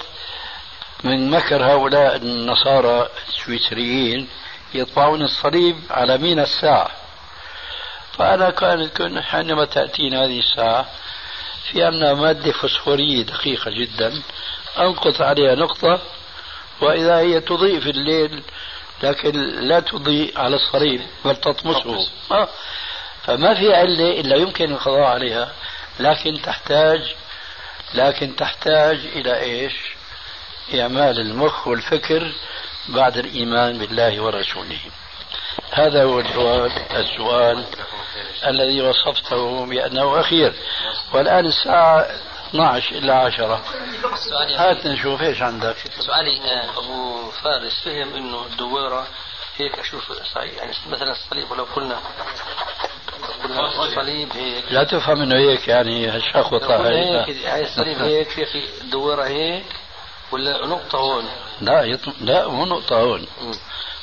من مكر هؤلاء النصارى السويسريين يطبعون الصليب على مين الساعة. فأنا كانت حينما تأتينا هذه الساعة في أنها مادة فسفورية دقيقة جدا أنقط عليها نقطة وإذا هي تضيء في الليل لكن لا تضيء على الصليب بل تطمسه. آه. فما في علة إلا يمكن القضاء عليها لكن تحتاج لكن تحتاج إلى إيش؟ إعمال المخ والفكر بعد الإيمان بالله ورسوله. هذا هو الجواب السؤال الذي وصفته بأنه أخير. والآن الساعة 12 إلى 10 هات نشوف إيش عندك. سؤالي آه، أبو فارس فهم إنه الدويره هيك أشوف يعني مثلا الصليب ولو قلنا قلنا الصليب هيك. لا تفهم إنه هيك يعني هالشخوطه هيك يعني الصليب هيك في في الدويره هيك ولا نقطة هون؟ لا يطم... لا مو نقطة هون.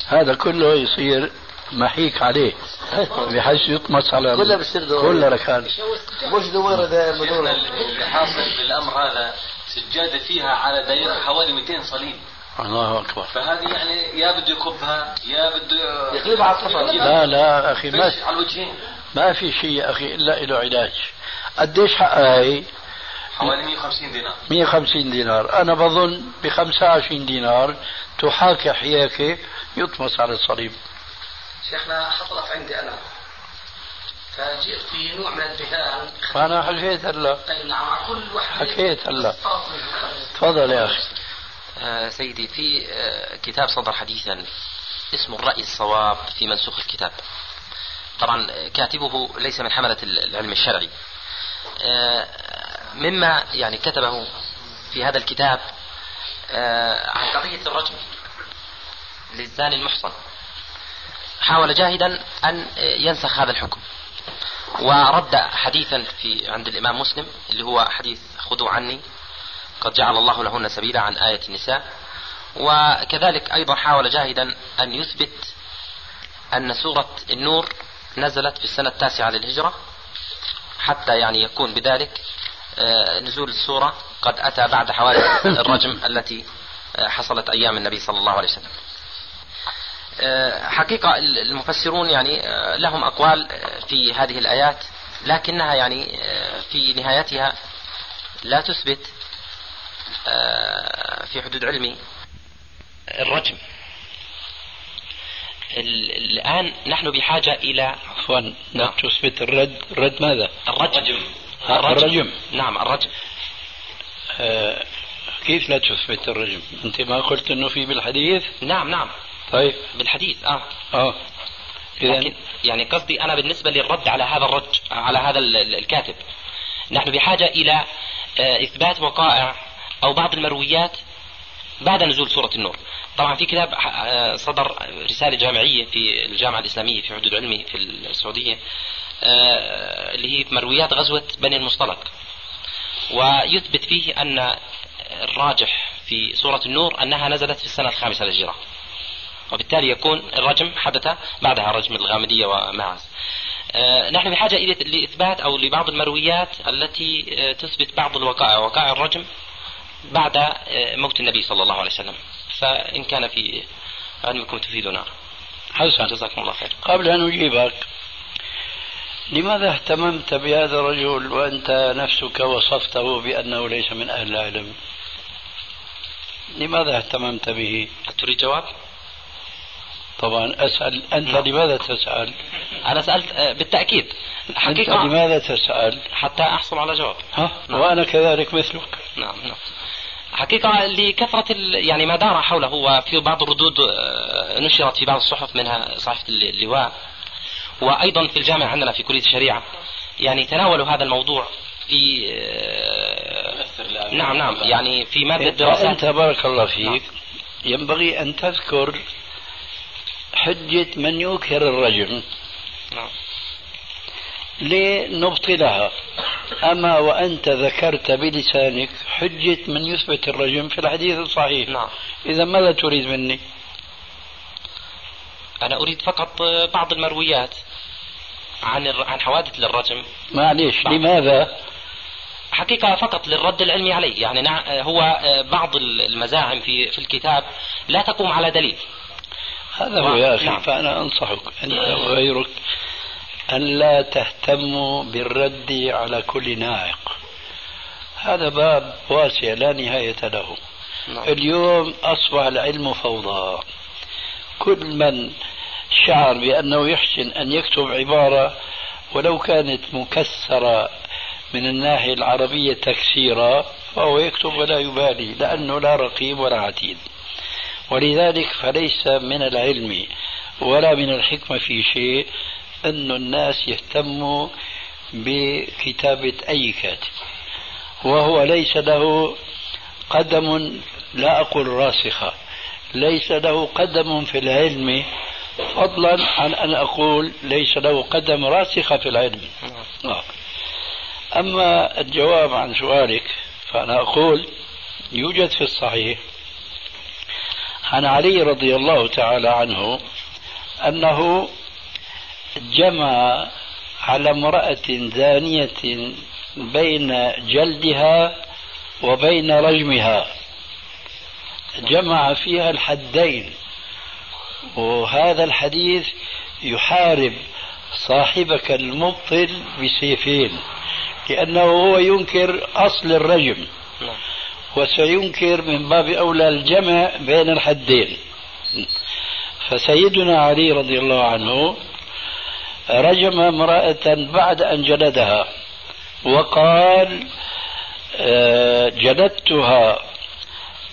هذا كله يصير محيك عليه. بحيث يطمس على كلها بتصير دوره. كلها ركان. مش ده بدوره. الحاصل بالأمر هذا سجاده فيها على دائرة حوالي 200 صليب. الله أكبر. فهذه يعني يا بده يكبها يا بده يقلبها على الصفا لا لا أخي ما على الوجهين. ما في شيء يا أخي إلا له علاج. قديش حقها هي؟ حوالي 150 دينار. 150 دينار. أنا بظن ب 25 دينار تحاكي حياكي يطمس على الصليب. شيخنا حصلت عندي أنا. فجئت في نوع من الذهان فأنا حكيت هلا اي نعم على كل واحد حكيت هلا تفضل. يا أخي. آه، سيدي في آه، كتاب صدر حديثا اسمه الرأي الصواب في منسوخ الكتاب. طبعا آه، كاتبه ليس من حملة العلم الشرعي. آه، مما يعني كتبه في هذا الكتاب آه، عن قضية الرجم للزاني المحصن. حاول جاهدا أن ينسخ هذا الحكم. ورد حديثا في عند الإمام مسلم اللي هو حديث خذوا عني قد جعل الله لهن سبيلا عن آية النساء. وكذلك أيضا حاول جاهدا أن يثبت أن سورة النور نزلت في السنة التاسعة للهجرة حتى يعني يكون بذلك آه، نزول السورة قد أتى بعد حوادث الرجم التي آه، حصلت أيام النبي صلى الله عليه وسلم. حقيقة المفسرون يعني آه، لهم أقوال آه، في هذه الآيات لكنها يعني آه، في نهايتها لا تثبت آه، في حدود علمي الرجم. ال- الآن نحن بحاجة إلى عفوا لا تثبت الرد رد ماذا؟ الرجم. ها، الرجم. نعم الرجم. آه كيف لا تثبت الرجم؟ أنت ما قلت أنه في بالحديث؟ نعم نعم. طيب. بالحديث آه. آه. لكن يعني قصدي أنا بالنسبة للرد على هذا الرج على هذا ال- ال- الكاتب. نحن بحاجة إلى آه، إثبات وقائع أو بعض المرويات بعد نزول سورة النور. طبعا في كتاب آه، صدر رسالة جامعية في الجامعة الإسلامية في حدود علمي في السعودية آه، اللي هي مرويات غزوة بني المصطلق. ويثبت فيه أن الراجح في سورة النور أنها نزلت في السنة الخامسة للهجرة. وبالتالي يكون الرجم حدث بعدها رجم الغامدية وماعز آه، نحن بحاجة إلى لإثبات أو لبعض المرويات التي آه، تثبت بعض الوقائع وقائع الرجم بعد آه، موت النبي صلى الله عليه وسلم. فإن كان في علمكم تفيدنا. حسن. جزاكم الله خير. قبل أن أجيبك لماذا اهتممت بهذا الرجل وأنت نفسك وصفته بأنه ليس من أهل العلم؟ لماذا اهتممت به؟ تريد جواب؟ طبعا. أسأل أنت نعم. لماذا تسأل؟ أنا سألت آه، بالتأكيد. أنت حقيقة. لماذا تسأل؟ حتى أحصل على جواب. ها؟ نعم. وأنا كذلك مثلك. نعم نعم. حقيقة لكثرة. يعني ما دار حوله وفي بعض الردود آه، نشرت في بعض الصحف منها صحيفة اللواء. وأيضا في الجامعة عندنا في كلية الشريعة. يعني تناولوا هذا الموضوع في آه، نعم نعم. يعني في مادة دراسات. أنت بارك الله فيك ينبغي أن تذكر حجة من ينكر الرجم نعم. لنبطلها. أما وأنت ذكرت بلسانك حجة من يثبت الرجم في الحديث الصحيح. نعم. إذا ماذا تريد مني؟ أنا أريد فقط بعض المرويات عن. عن حوادث للرجم. معليش. لماذا؟ حقيقة فقط للرد العلمي عليه يعني هو آه، بعض المزاعم في في الكتاب لا تقوم على دليل. هذا هو يا أخي نعم. فأنا أنصحك أنت وغيرك أن لا تهتموا بالرد على كل ناعق هذا باب واسع لا نهاية له. نعم. اليوم أصبح العلم فوضى. كل من شعر بأنه يحسن أن يكتب عبارة ولو كانت مكسرة من الناحية العربية تكسيرا فهو يكتب ولا يبالي لأنه لا رقيب ولا عتيد. ولذلك فليس من العلم ولا من الحكمة في شيء أن الناس يهتموا بكتابة أي كاتب. وهو ليس له قدم لا أقول راسخة ليس له قدم في العلم فضلا عن أن أقول ليس له قدم راسخة في العلم. آه. أما الجواب عن سؤالك فأنا أقول يوجد في الصحيح عن علي رضي الله تعالى عنه أنه جمع على امرأة زانية بين جلدها وبين رجمها جمع فيها الحدين وهذا الحديث يحارب صاحبك المبطل بسيفين لأنه هو ينكر أصل الرجم نعم. وسينكر من باب أولى الجمع بين الحدين. فسيدنا علي رضي الله عنه رجم امرأة بعد أن جلدها وقال آه، جلدتها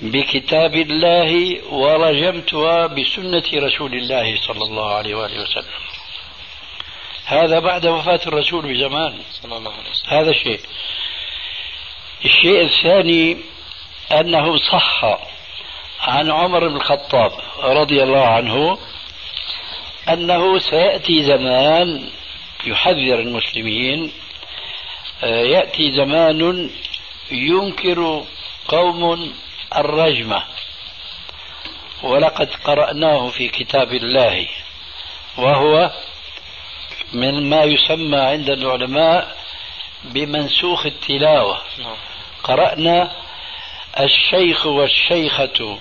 بكتاب الله ورجمتها بسنة رسول الله صلى الله عليه وآله وسلم. هذا بعد وفاة الرسول بزمان. صلى الله عليه وسلم. هذا شيء. الشيء الثاني أنه صح عن عمر بن الخطاب رضي الله عنه أنه سيأتي زمان يحذر المسلمين آه، يأتي زمان ينكر قوم الرجمة ولقد قرأناه في كتاب الله وهو من ما يسمى عند العلماء بمنسوخ التلاوة نعم. قرأنا الشيخ والشيخة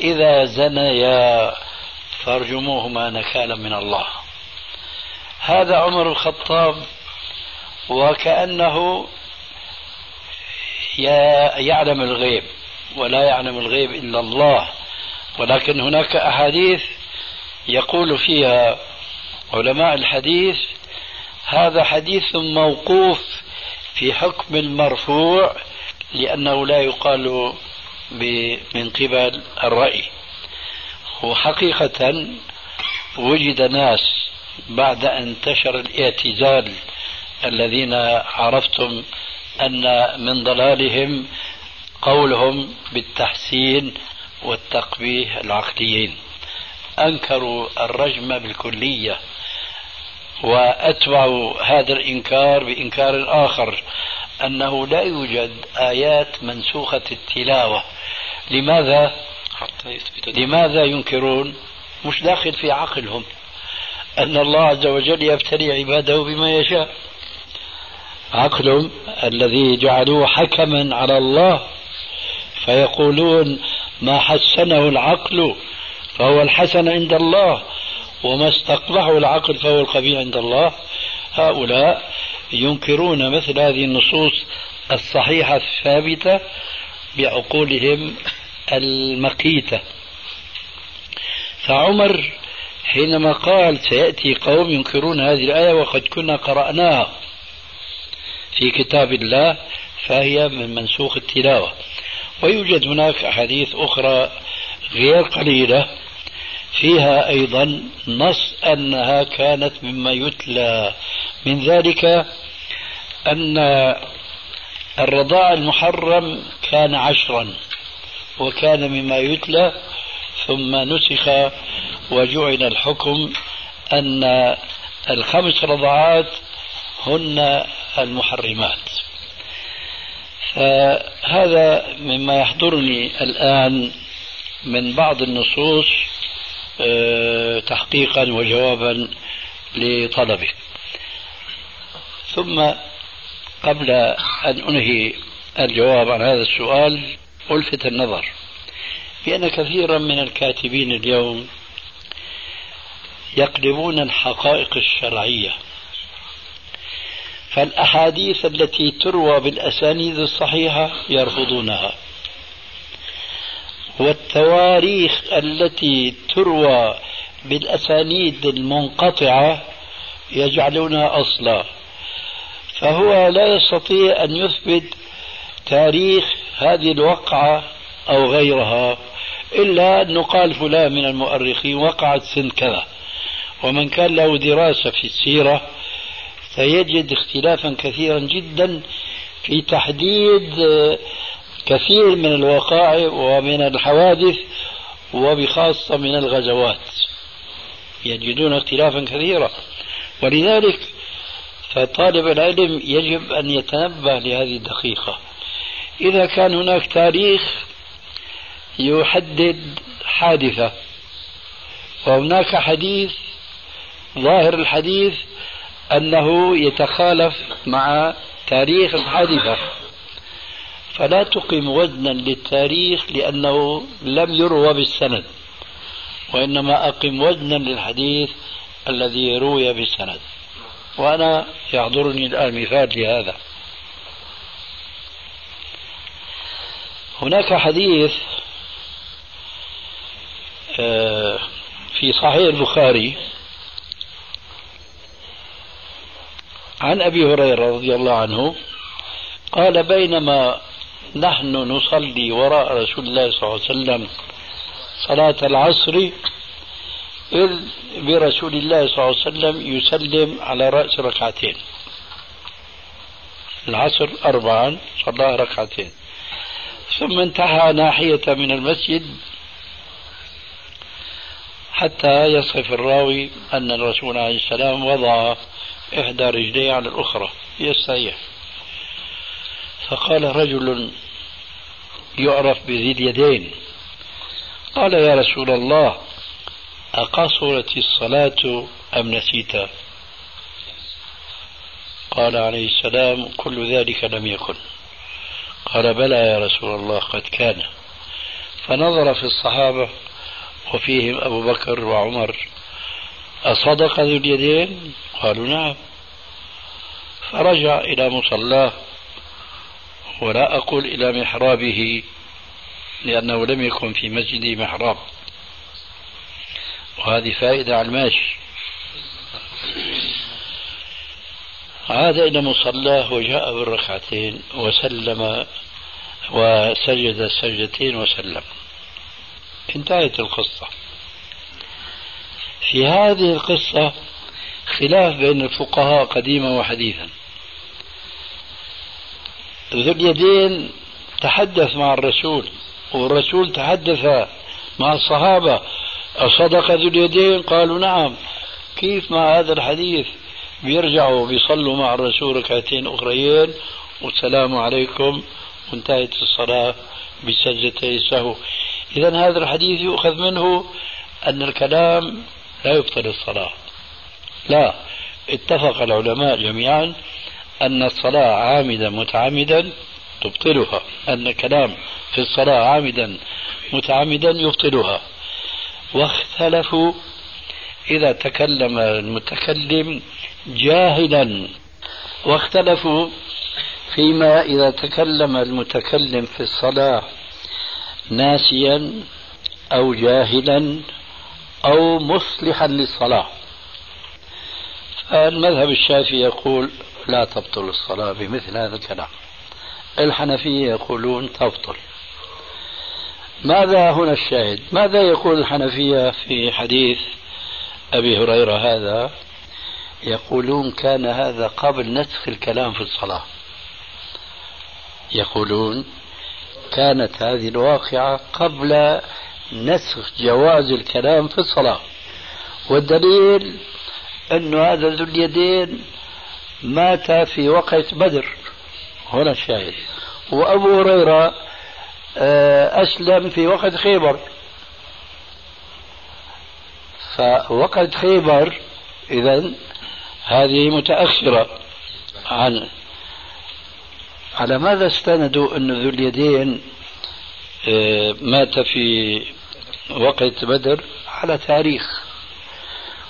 إذا زنيا فارجموهما نكالا من الله. هذا عمر الخطاب وكأنه يعلم الغيب ولا يعلم الغيب إلا الله. ولكن هناك أحاديث يقول فيها علماء الحديث هذا حديث موقوف في حكم المرفوع لأنه لا يقال من قبل الرأي. وحقيقة وجد ناس بعد أن انتشر الاعتزال الذين عرفتم أن من ضلالهم قولهم بالتحسين والتقبيه العقليين. أنكروا الرجم بالكلية وأتبعوا هذا الإنكار بإنكار آخر. أنه لا يوجد آيات منسوخة التلاوة. لماذا؟ حتى لماذا ينكرون؟ مش داخل في عقلهم. أن الله عز وجل يبتلي عباده بما يشاء. عقلهم الذي جعلوه حكما على الله فيقولون ما حسنه العقل فهو الحسن عند الله وما استقبحه العقل فهو القبيح عند الله. هؤلاء ينكرون مثل هذه النصوص الصحيحة الثابتة بعقولهم المقيتة. فعمر حينما قال سيأتي قوم ينكرون هذه الآية وقد كنا قرأناها في كتاب الله فهي من منسوخ التلاوة. ويوجد هناك أحاديث أخرى غير قليلة فيها أيضا نص أنها كانت مما يتلى. من ذلك أن الرضاع المحرم كان عشرا وكان مما يتلى ثم نسخ وجعل الحكم أن الخمس رضعات هن المحرمات. فهذا مما يحضرني الآن من بعض النصوص آه، تحقيقا وجوابا لطلبك. ثم قبل أن أنهي الجواب عن هذا السؤال ألفت النظر بأن كثيرا من الكاتبين اليوم يقلبون الحقائق الشرعية. فالأحاديث التي تروى بالأسانيد الصحيحة يرفضونها. والتواريخ التي تروى بالأسانيد المنقطعة يجعلونها أصلا. فهو لا يستطيع أن يثبت تاريخ هذه الوقعة أو غيرها إلا أنه قال فلان من المؤرخين وقعت سن كذا. ومن كان له دراسة في السيرة سيجد اختلافا كثيرا جدا في تحديد كثير من الوقائع ومن الحوادث وبخاصة من الغزوات. يجدون اختلافا كثيرا. ولذلك فطالب العلم يجب أن يتنبه لهذه الدقيقة. إذا كان هناك تاريخ يحدد حادثة وهناك حديث ظاهر الحديث أنه يتخالف مع تاريخ الحادثة. فلا تقم وزنا للتاريخ لأنه لم يروى بالسند وإنما أقم وزنا للحديث الذي روي بالسند. وأنا يحضرني الآن مثال لهذا. هناك حديث آه، في صحيح البخاري عن أبي هريرة رضي الله عنه قال بينما نحن نصلي وراء رسول الله صلى الله عليه وسلم صلاة العصر إذ برسول الله صلى الله عليه وسلم يسلم على رأس ركعتين. العصر أربعا صلى ركعتين. ثم انتهى ناحية من المسجد حتى يصف الراوي أن الرسول عليه السلام وضع إحدى رجليه على الأخرى. يستريح فقال رجل يعرف بذي اليدين. قال يا رسول الله أقصرت الصلاة أم نسيت؟ قال عليه السلام كل ذلك لم يكن. قال بلى يا رسول الله قد كان. فنظر في الصحابة وفيهم أبو بكر وعمر. أصدق ذو اليدين؟ قالوا نعم. فرجع إلى مصلاه ولا أقول إلى محرابه لأنه لم يكن في مسجد محراب. وهذه فائدة على الماشي عاد إلى مصلاه وجاء بالركعتين وسلم وسجد السجدتين وسلم. انتهت القصة. في هذه القصة خلاف بين الفقهاء قديما وحديثا. ذو اليدين تحدث مع الرسول والرسول تحدث مع الصحابة أصدق ذو اليدين؟ قالوا نعم. كيف مع هذا الحديث؟ بيرجعوا بيصلوا مع الرسول ركعتين أخريين والسلام عليكم. وانتهت الصلاة بسجدتي السهو إذا هذا الحديث يؤخذ منه أن الكلام لا يبطل الصلاة. لا اتفق العلماء جميعا أن الصلاة عامدا متعمدا تبطلها. أن الكلام في الصلاة عامدا متعمدا يبطلها. واختلفوا. إذا تكلم المتكلم جاهلا واختلفوا فيما إذا تكلم المتكلم في الصلاة ناسيا أو جاهلا أو مصلحا للصلاة. المذهب الشافعي يقول لا تبطل الصلاة بمثل هذا الكلام. الحنفية يقولون تبطل. ماذا هنا الشاهد؟ ماذا يقول الحنفية في حديث أبي هريرة هذا؟ يقولون كان هذا قبل نسخ الكلام في الصلاة. يقولون كانت هذه الواقعة قبل نسخ جواز الكلام في الصلاة. والدليل أن هذا ذو اليدين مات في وقت بدر. هنا الشاهد. وأبو هريرة أسلم في وقت خيبر. فوقت خيبر إذا هذه متأخرة عن على ماذا استندوا أن ذو اليدين آه، مات في وقت بدر؟ على تاريخ.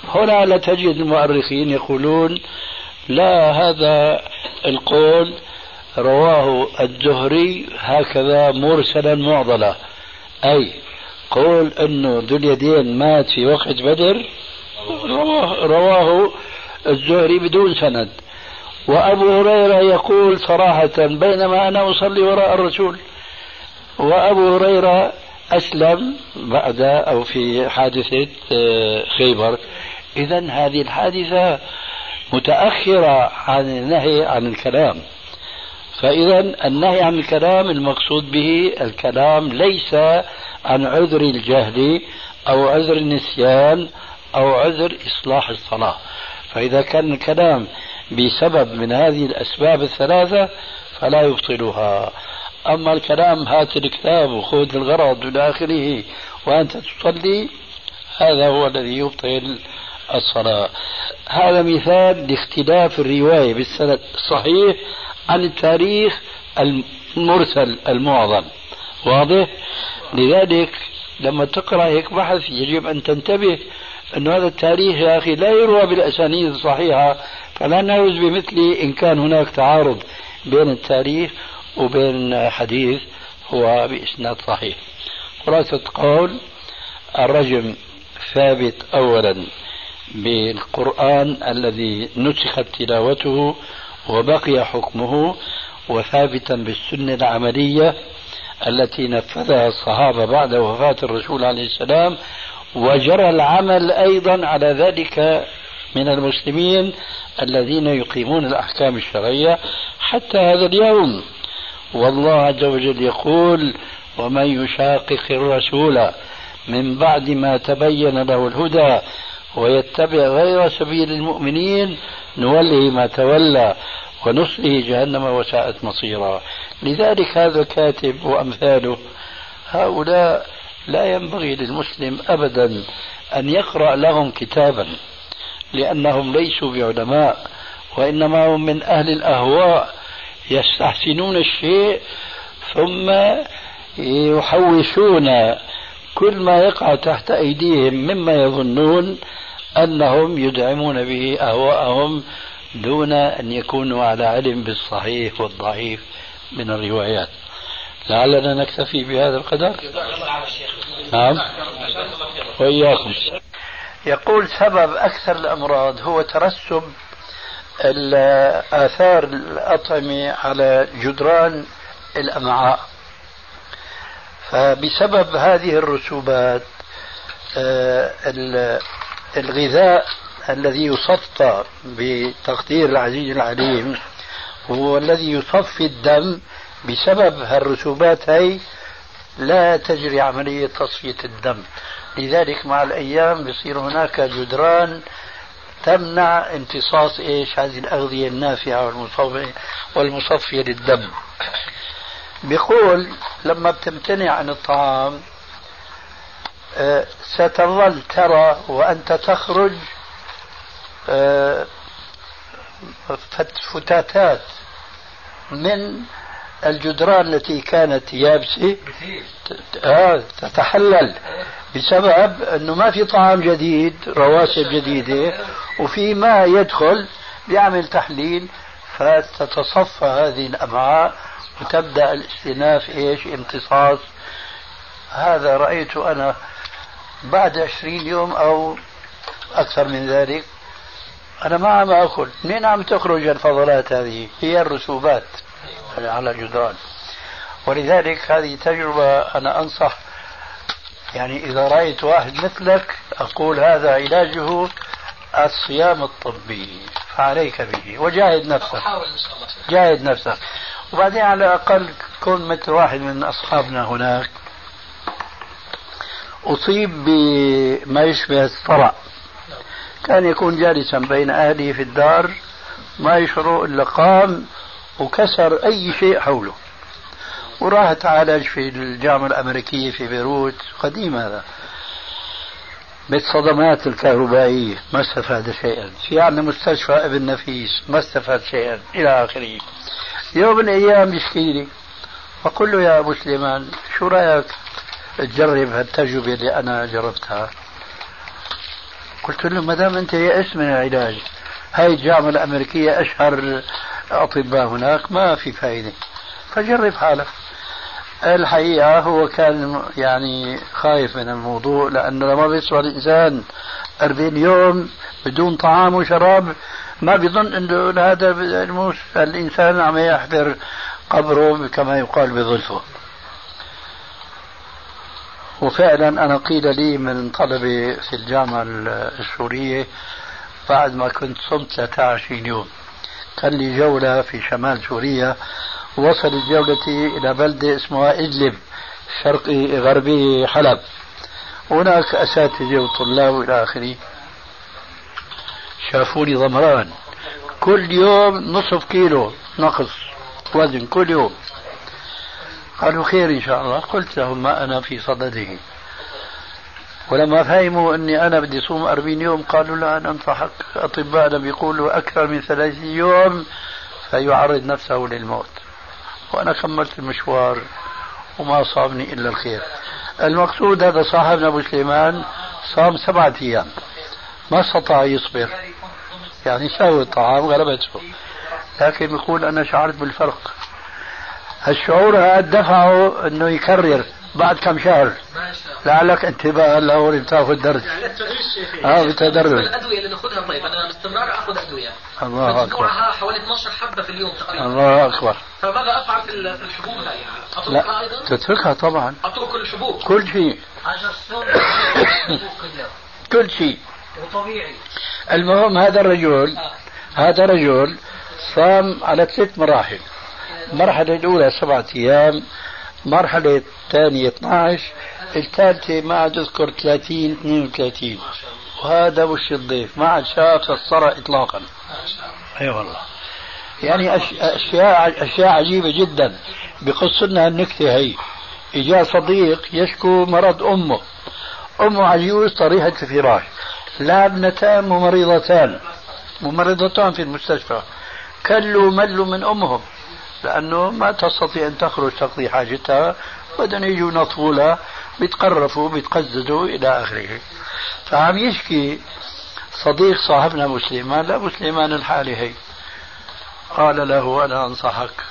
هنا لا تجد المؤرخين يقولون لا هذا القول رواه الزهري هكذا مرسلا معضلا. أي قول أنه ذو اليدين مات في وقت بدر؟ رواه, رواه الزهري بدون سند. وأبو هريرة يقول صراحة بينما أنا أصلي وراء الرسول. وأبو هريرة أسلم بعد أو في حادثة آه، خيبر. إذا هذه الحادثة متأخرة عن النهي عن الكلام. فإذا النهي عن الكلام المقصود به الكلام ليس عن عذر الجهل أو عذر النسيان أو عذر إصلاح الصلاة. فإذا كان الكلام بسبب من هذه الأسباب الثلاثة فلا يبطلها. أما الكلام هات الكتاب وخذ الغرض إلى آخره وأنت تصلي هذا هو الذي يبطل الصلاة. هذا مثال لاختلاف الرواية بالسند الصحيح عن التاريخ المرسل المعظم. واضح؟ لذلك لما تقرأ هيك بحث يجب أن تنتبه أن هذا التاريخ يا أخي لا يروى بالأسانيد الصحيحة فلا نعوز بمثله إن كان هناك تعارض بين التاريخ وبين حديث هو بإسناد صحيح. خلاصة قول الرجم ثابت أولا بالقرآن الذي نسخت تلاوته وبقي حكمه وثابتا بالسنة العملية التي نفذها الصحابة بعد وفاة الرسول عليه السلام وجرى العمل أيضا على ذلك من المسلمين الذين يقيمون الأحكام الشرعية حتى هذا اليوم. والله عز وجل يقول ومن يشاقق الرسول من بعد ما تبين له الهدى ويتبع غير سبيل المؤمنين نوله ما تولى ونصله جهنم وساءت مصيرا. لذلك هذا الكاتب وأمثاله هؤلاء لا ينبغي للمسلم أبدا أن يقرأ لهم كتابا لأنهم ليسوا بعلماء وإنما هم من أهل الأهواء يستحسنون الشيء ثم يحوشون كل ما يقع تحت أيديهم مما يظنون أنهم يدعمون به أهواءهم دون أن يكونوا على علم بالصحيح والضعيف من الروايات. لعلنا نكتفي بهذا القدر. نعم. وإياكم. يقول سبب أكثر الأمراض هو ترسب آثار الأطعمة على جدران الأمعاء. فبسبب هذه الرسوبات آه، الغذاء الذي يسطى بتقدير العزيز العليم هو الذي يصفي الدم بسبب هالرسوبات هي لا تجري عملية تصفية الدم. لذلك مع الأيام بصير هناك جدران تمنع امتصاص إيش؟ هذه الأغذية النافعة والمصفية والمصفية للدم. بيقول لما بتمتنع عن الطعام ستظل ترى وأنت تخرج آه، فتاتات من الجدران التي كانت يابسة. آه تتحلل بسبب أنه ما في طعام جديد رواسب جديدة وفي ماء يدخل بيعمل تحليل. فتتصفى هذه الأمعاء وتبدأ الاستئناف إيش؟ امتصاص. هذا رأيته أنا بعد عشرين يوم أو أكثر من ذلك أنا ما عم أكل. منين عم تخرج الفضلات هذه؟ هي الرسوبات على الجدران. ولذلك هذه تجربة أنا أنصح يعني إذا رأيت واحد مثلك أقول هذا علاجه الصيام الطبي. فعليك به. وجاهد نفسك. جاهد نفسك. وبعدين على الأقل كن مثل واحد من أصحابنا هناك. أصيب بما يشبه الصرع. كان يكون جالسا بين أهله في الدار ما يشعر إلا قام وكسر أي شيء حوله. وراح تعالج في الجامعة الأمريكية في بيروت قديم هذا بالصدمات الكهربائية ما استفاد شيئا. في عندنا مستشفى ابن نفيس ما استفاد شيئا. إلى آخره. يوم من الأيام بيشكي لي فقل له يا أبو سليمان شو رأيك؟ تجرب هالتجربة اللي أنا جربتها. قلت له ما دام أنت يأس من العلاج هاي الجامعة الأمريكية أشهر أطباء هناك ما في فائدة فجرب حالك. الحقيقة هو كان يعني خايف من الموضوع لأنه لما بيسوى الإنسان 40 يوم بدون طعام وشراب ما بيظن إنه هذا الإنسان عم يحضر قبره كما يقال بظلفه. وفعلا أنا قيل لي من طلبه في الجامعة السورية بعد ما كنت صمت 23 يوم. كان لي جولة في شمال سوريا وصلت جولتي إلى بلدة اسمها إدلب شرقي غربي حلب. هناك أساتذة وطلاب والى آخره. شافوني ضمران. كل يوم نصف كيلو نقص وزن كل يوم. قالوا خير إن شاء الله. قلت لهم ما أنا في صدده. ولما فهموا أني أنا بدي صوم أربعين يوم قالوا لا أنا أنصحك أطباءنا بيقولوا أكثر من ثلاثين يوم فيعرض نفسه للموت. وأنا كملت المشوار وما صابني إلا الخير. المقصود هذا صاحبنا أبو سليمان صام سبعة أيام. ما استطاع يصبر. يعني سوى الطعام غلبته. لكن يقول أنا شعرت بالفرق. هالشعور هذا دفعه إنه يكرر بعد كم شهر. لعلك انتباه له بتاخذ درس يعني آه بتدرج الأدوية اللي ناخذها طيب أنا باستمرار آخذ أدوية. الله أكبر. حوالي 12 حبة في اليوم تقريبا. الله أكبر. فماذا أفعل في ال- في الحبوب هاي؟ يعني أتركها لا أيضا؟ تتركها طبعا. أترك الحبوب؟ كل شيء. كل شيء. وطبيعي. المهم هذا الرجل هذا الرجل صام على ثلاث مراحل. المرحلة الأولى سبعة أيام المرحلة الثانية 12 الثالثة ما عاد أذكر 30 32 وهذا وش الضيف؟ ما عاد شاف الصرع إطلاقا. أي أيوة والله. يعني أش- أشياء أشياء عجيبة جدا. بقص لنا النكتة هي. إجا صديق يشكو مرض أمه. أمه عجوز طريحة الفراش. لا ابنتان ممرضتان. ممرضتان في المستشفى. كلوا ملوا من أمهم. لأنه ما تستطيع أن تخرج تقضي حاجتها بدهم يجوا ينطفوا لها بيتقرفوا بيتقززوا إلى آخره. فعم يشكي صديق صاحبنا أبو سليمان لا أبو سليمان الحالي هي. قال له أنا أنصحك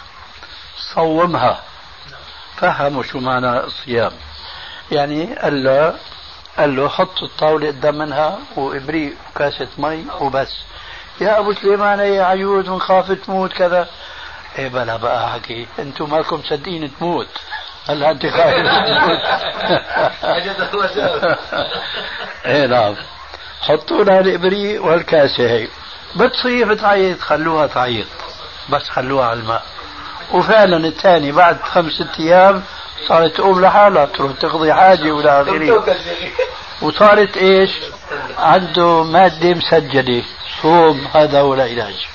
صومها. فهموا شو معنى الصيام. يعني قال له قال له حط الطاولة قدام منها وإبريق كاسة مي وبس. يا أبو سليمان يا عيود ونخاف تموت كذا. إيه بلا بقى حكي. أنتم مالكم مصدقين تموت. هلا أنت خايف تموت. إيه نعم. حطوا لها الإبريق والكاسة هي. بتصيح تعيط خلوها تعيط. بس خلوها على الماء. وفعلا الثاني بعد خمس ست أيام صارت تقوم لحالها تروح تقضي حاجة والى اخره وصارت إيش؟ عنده مادة مسجلة. صوم هذا هو العلاج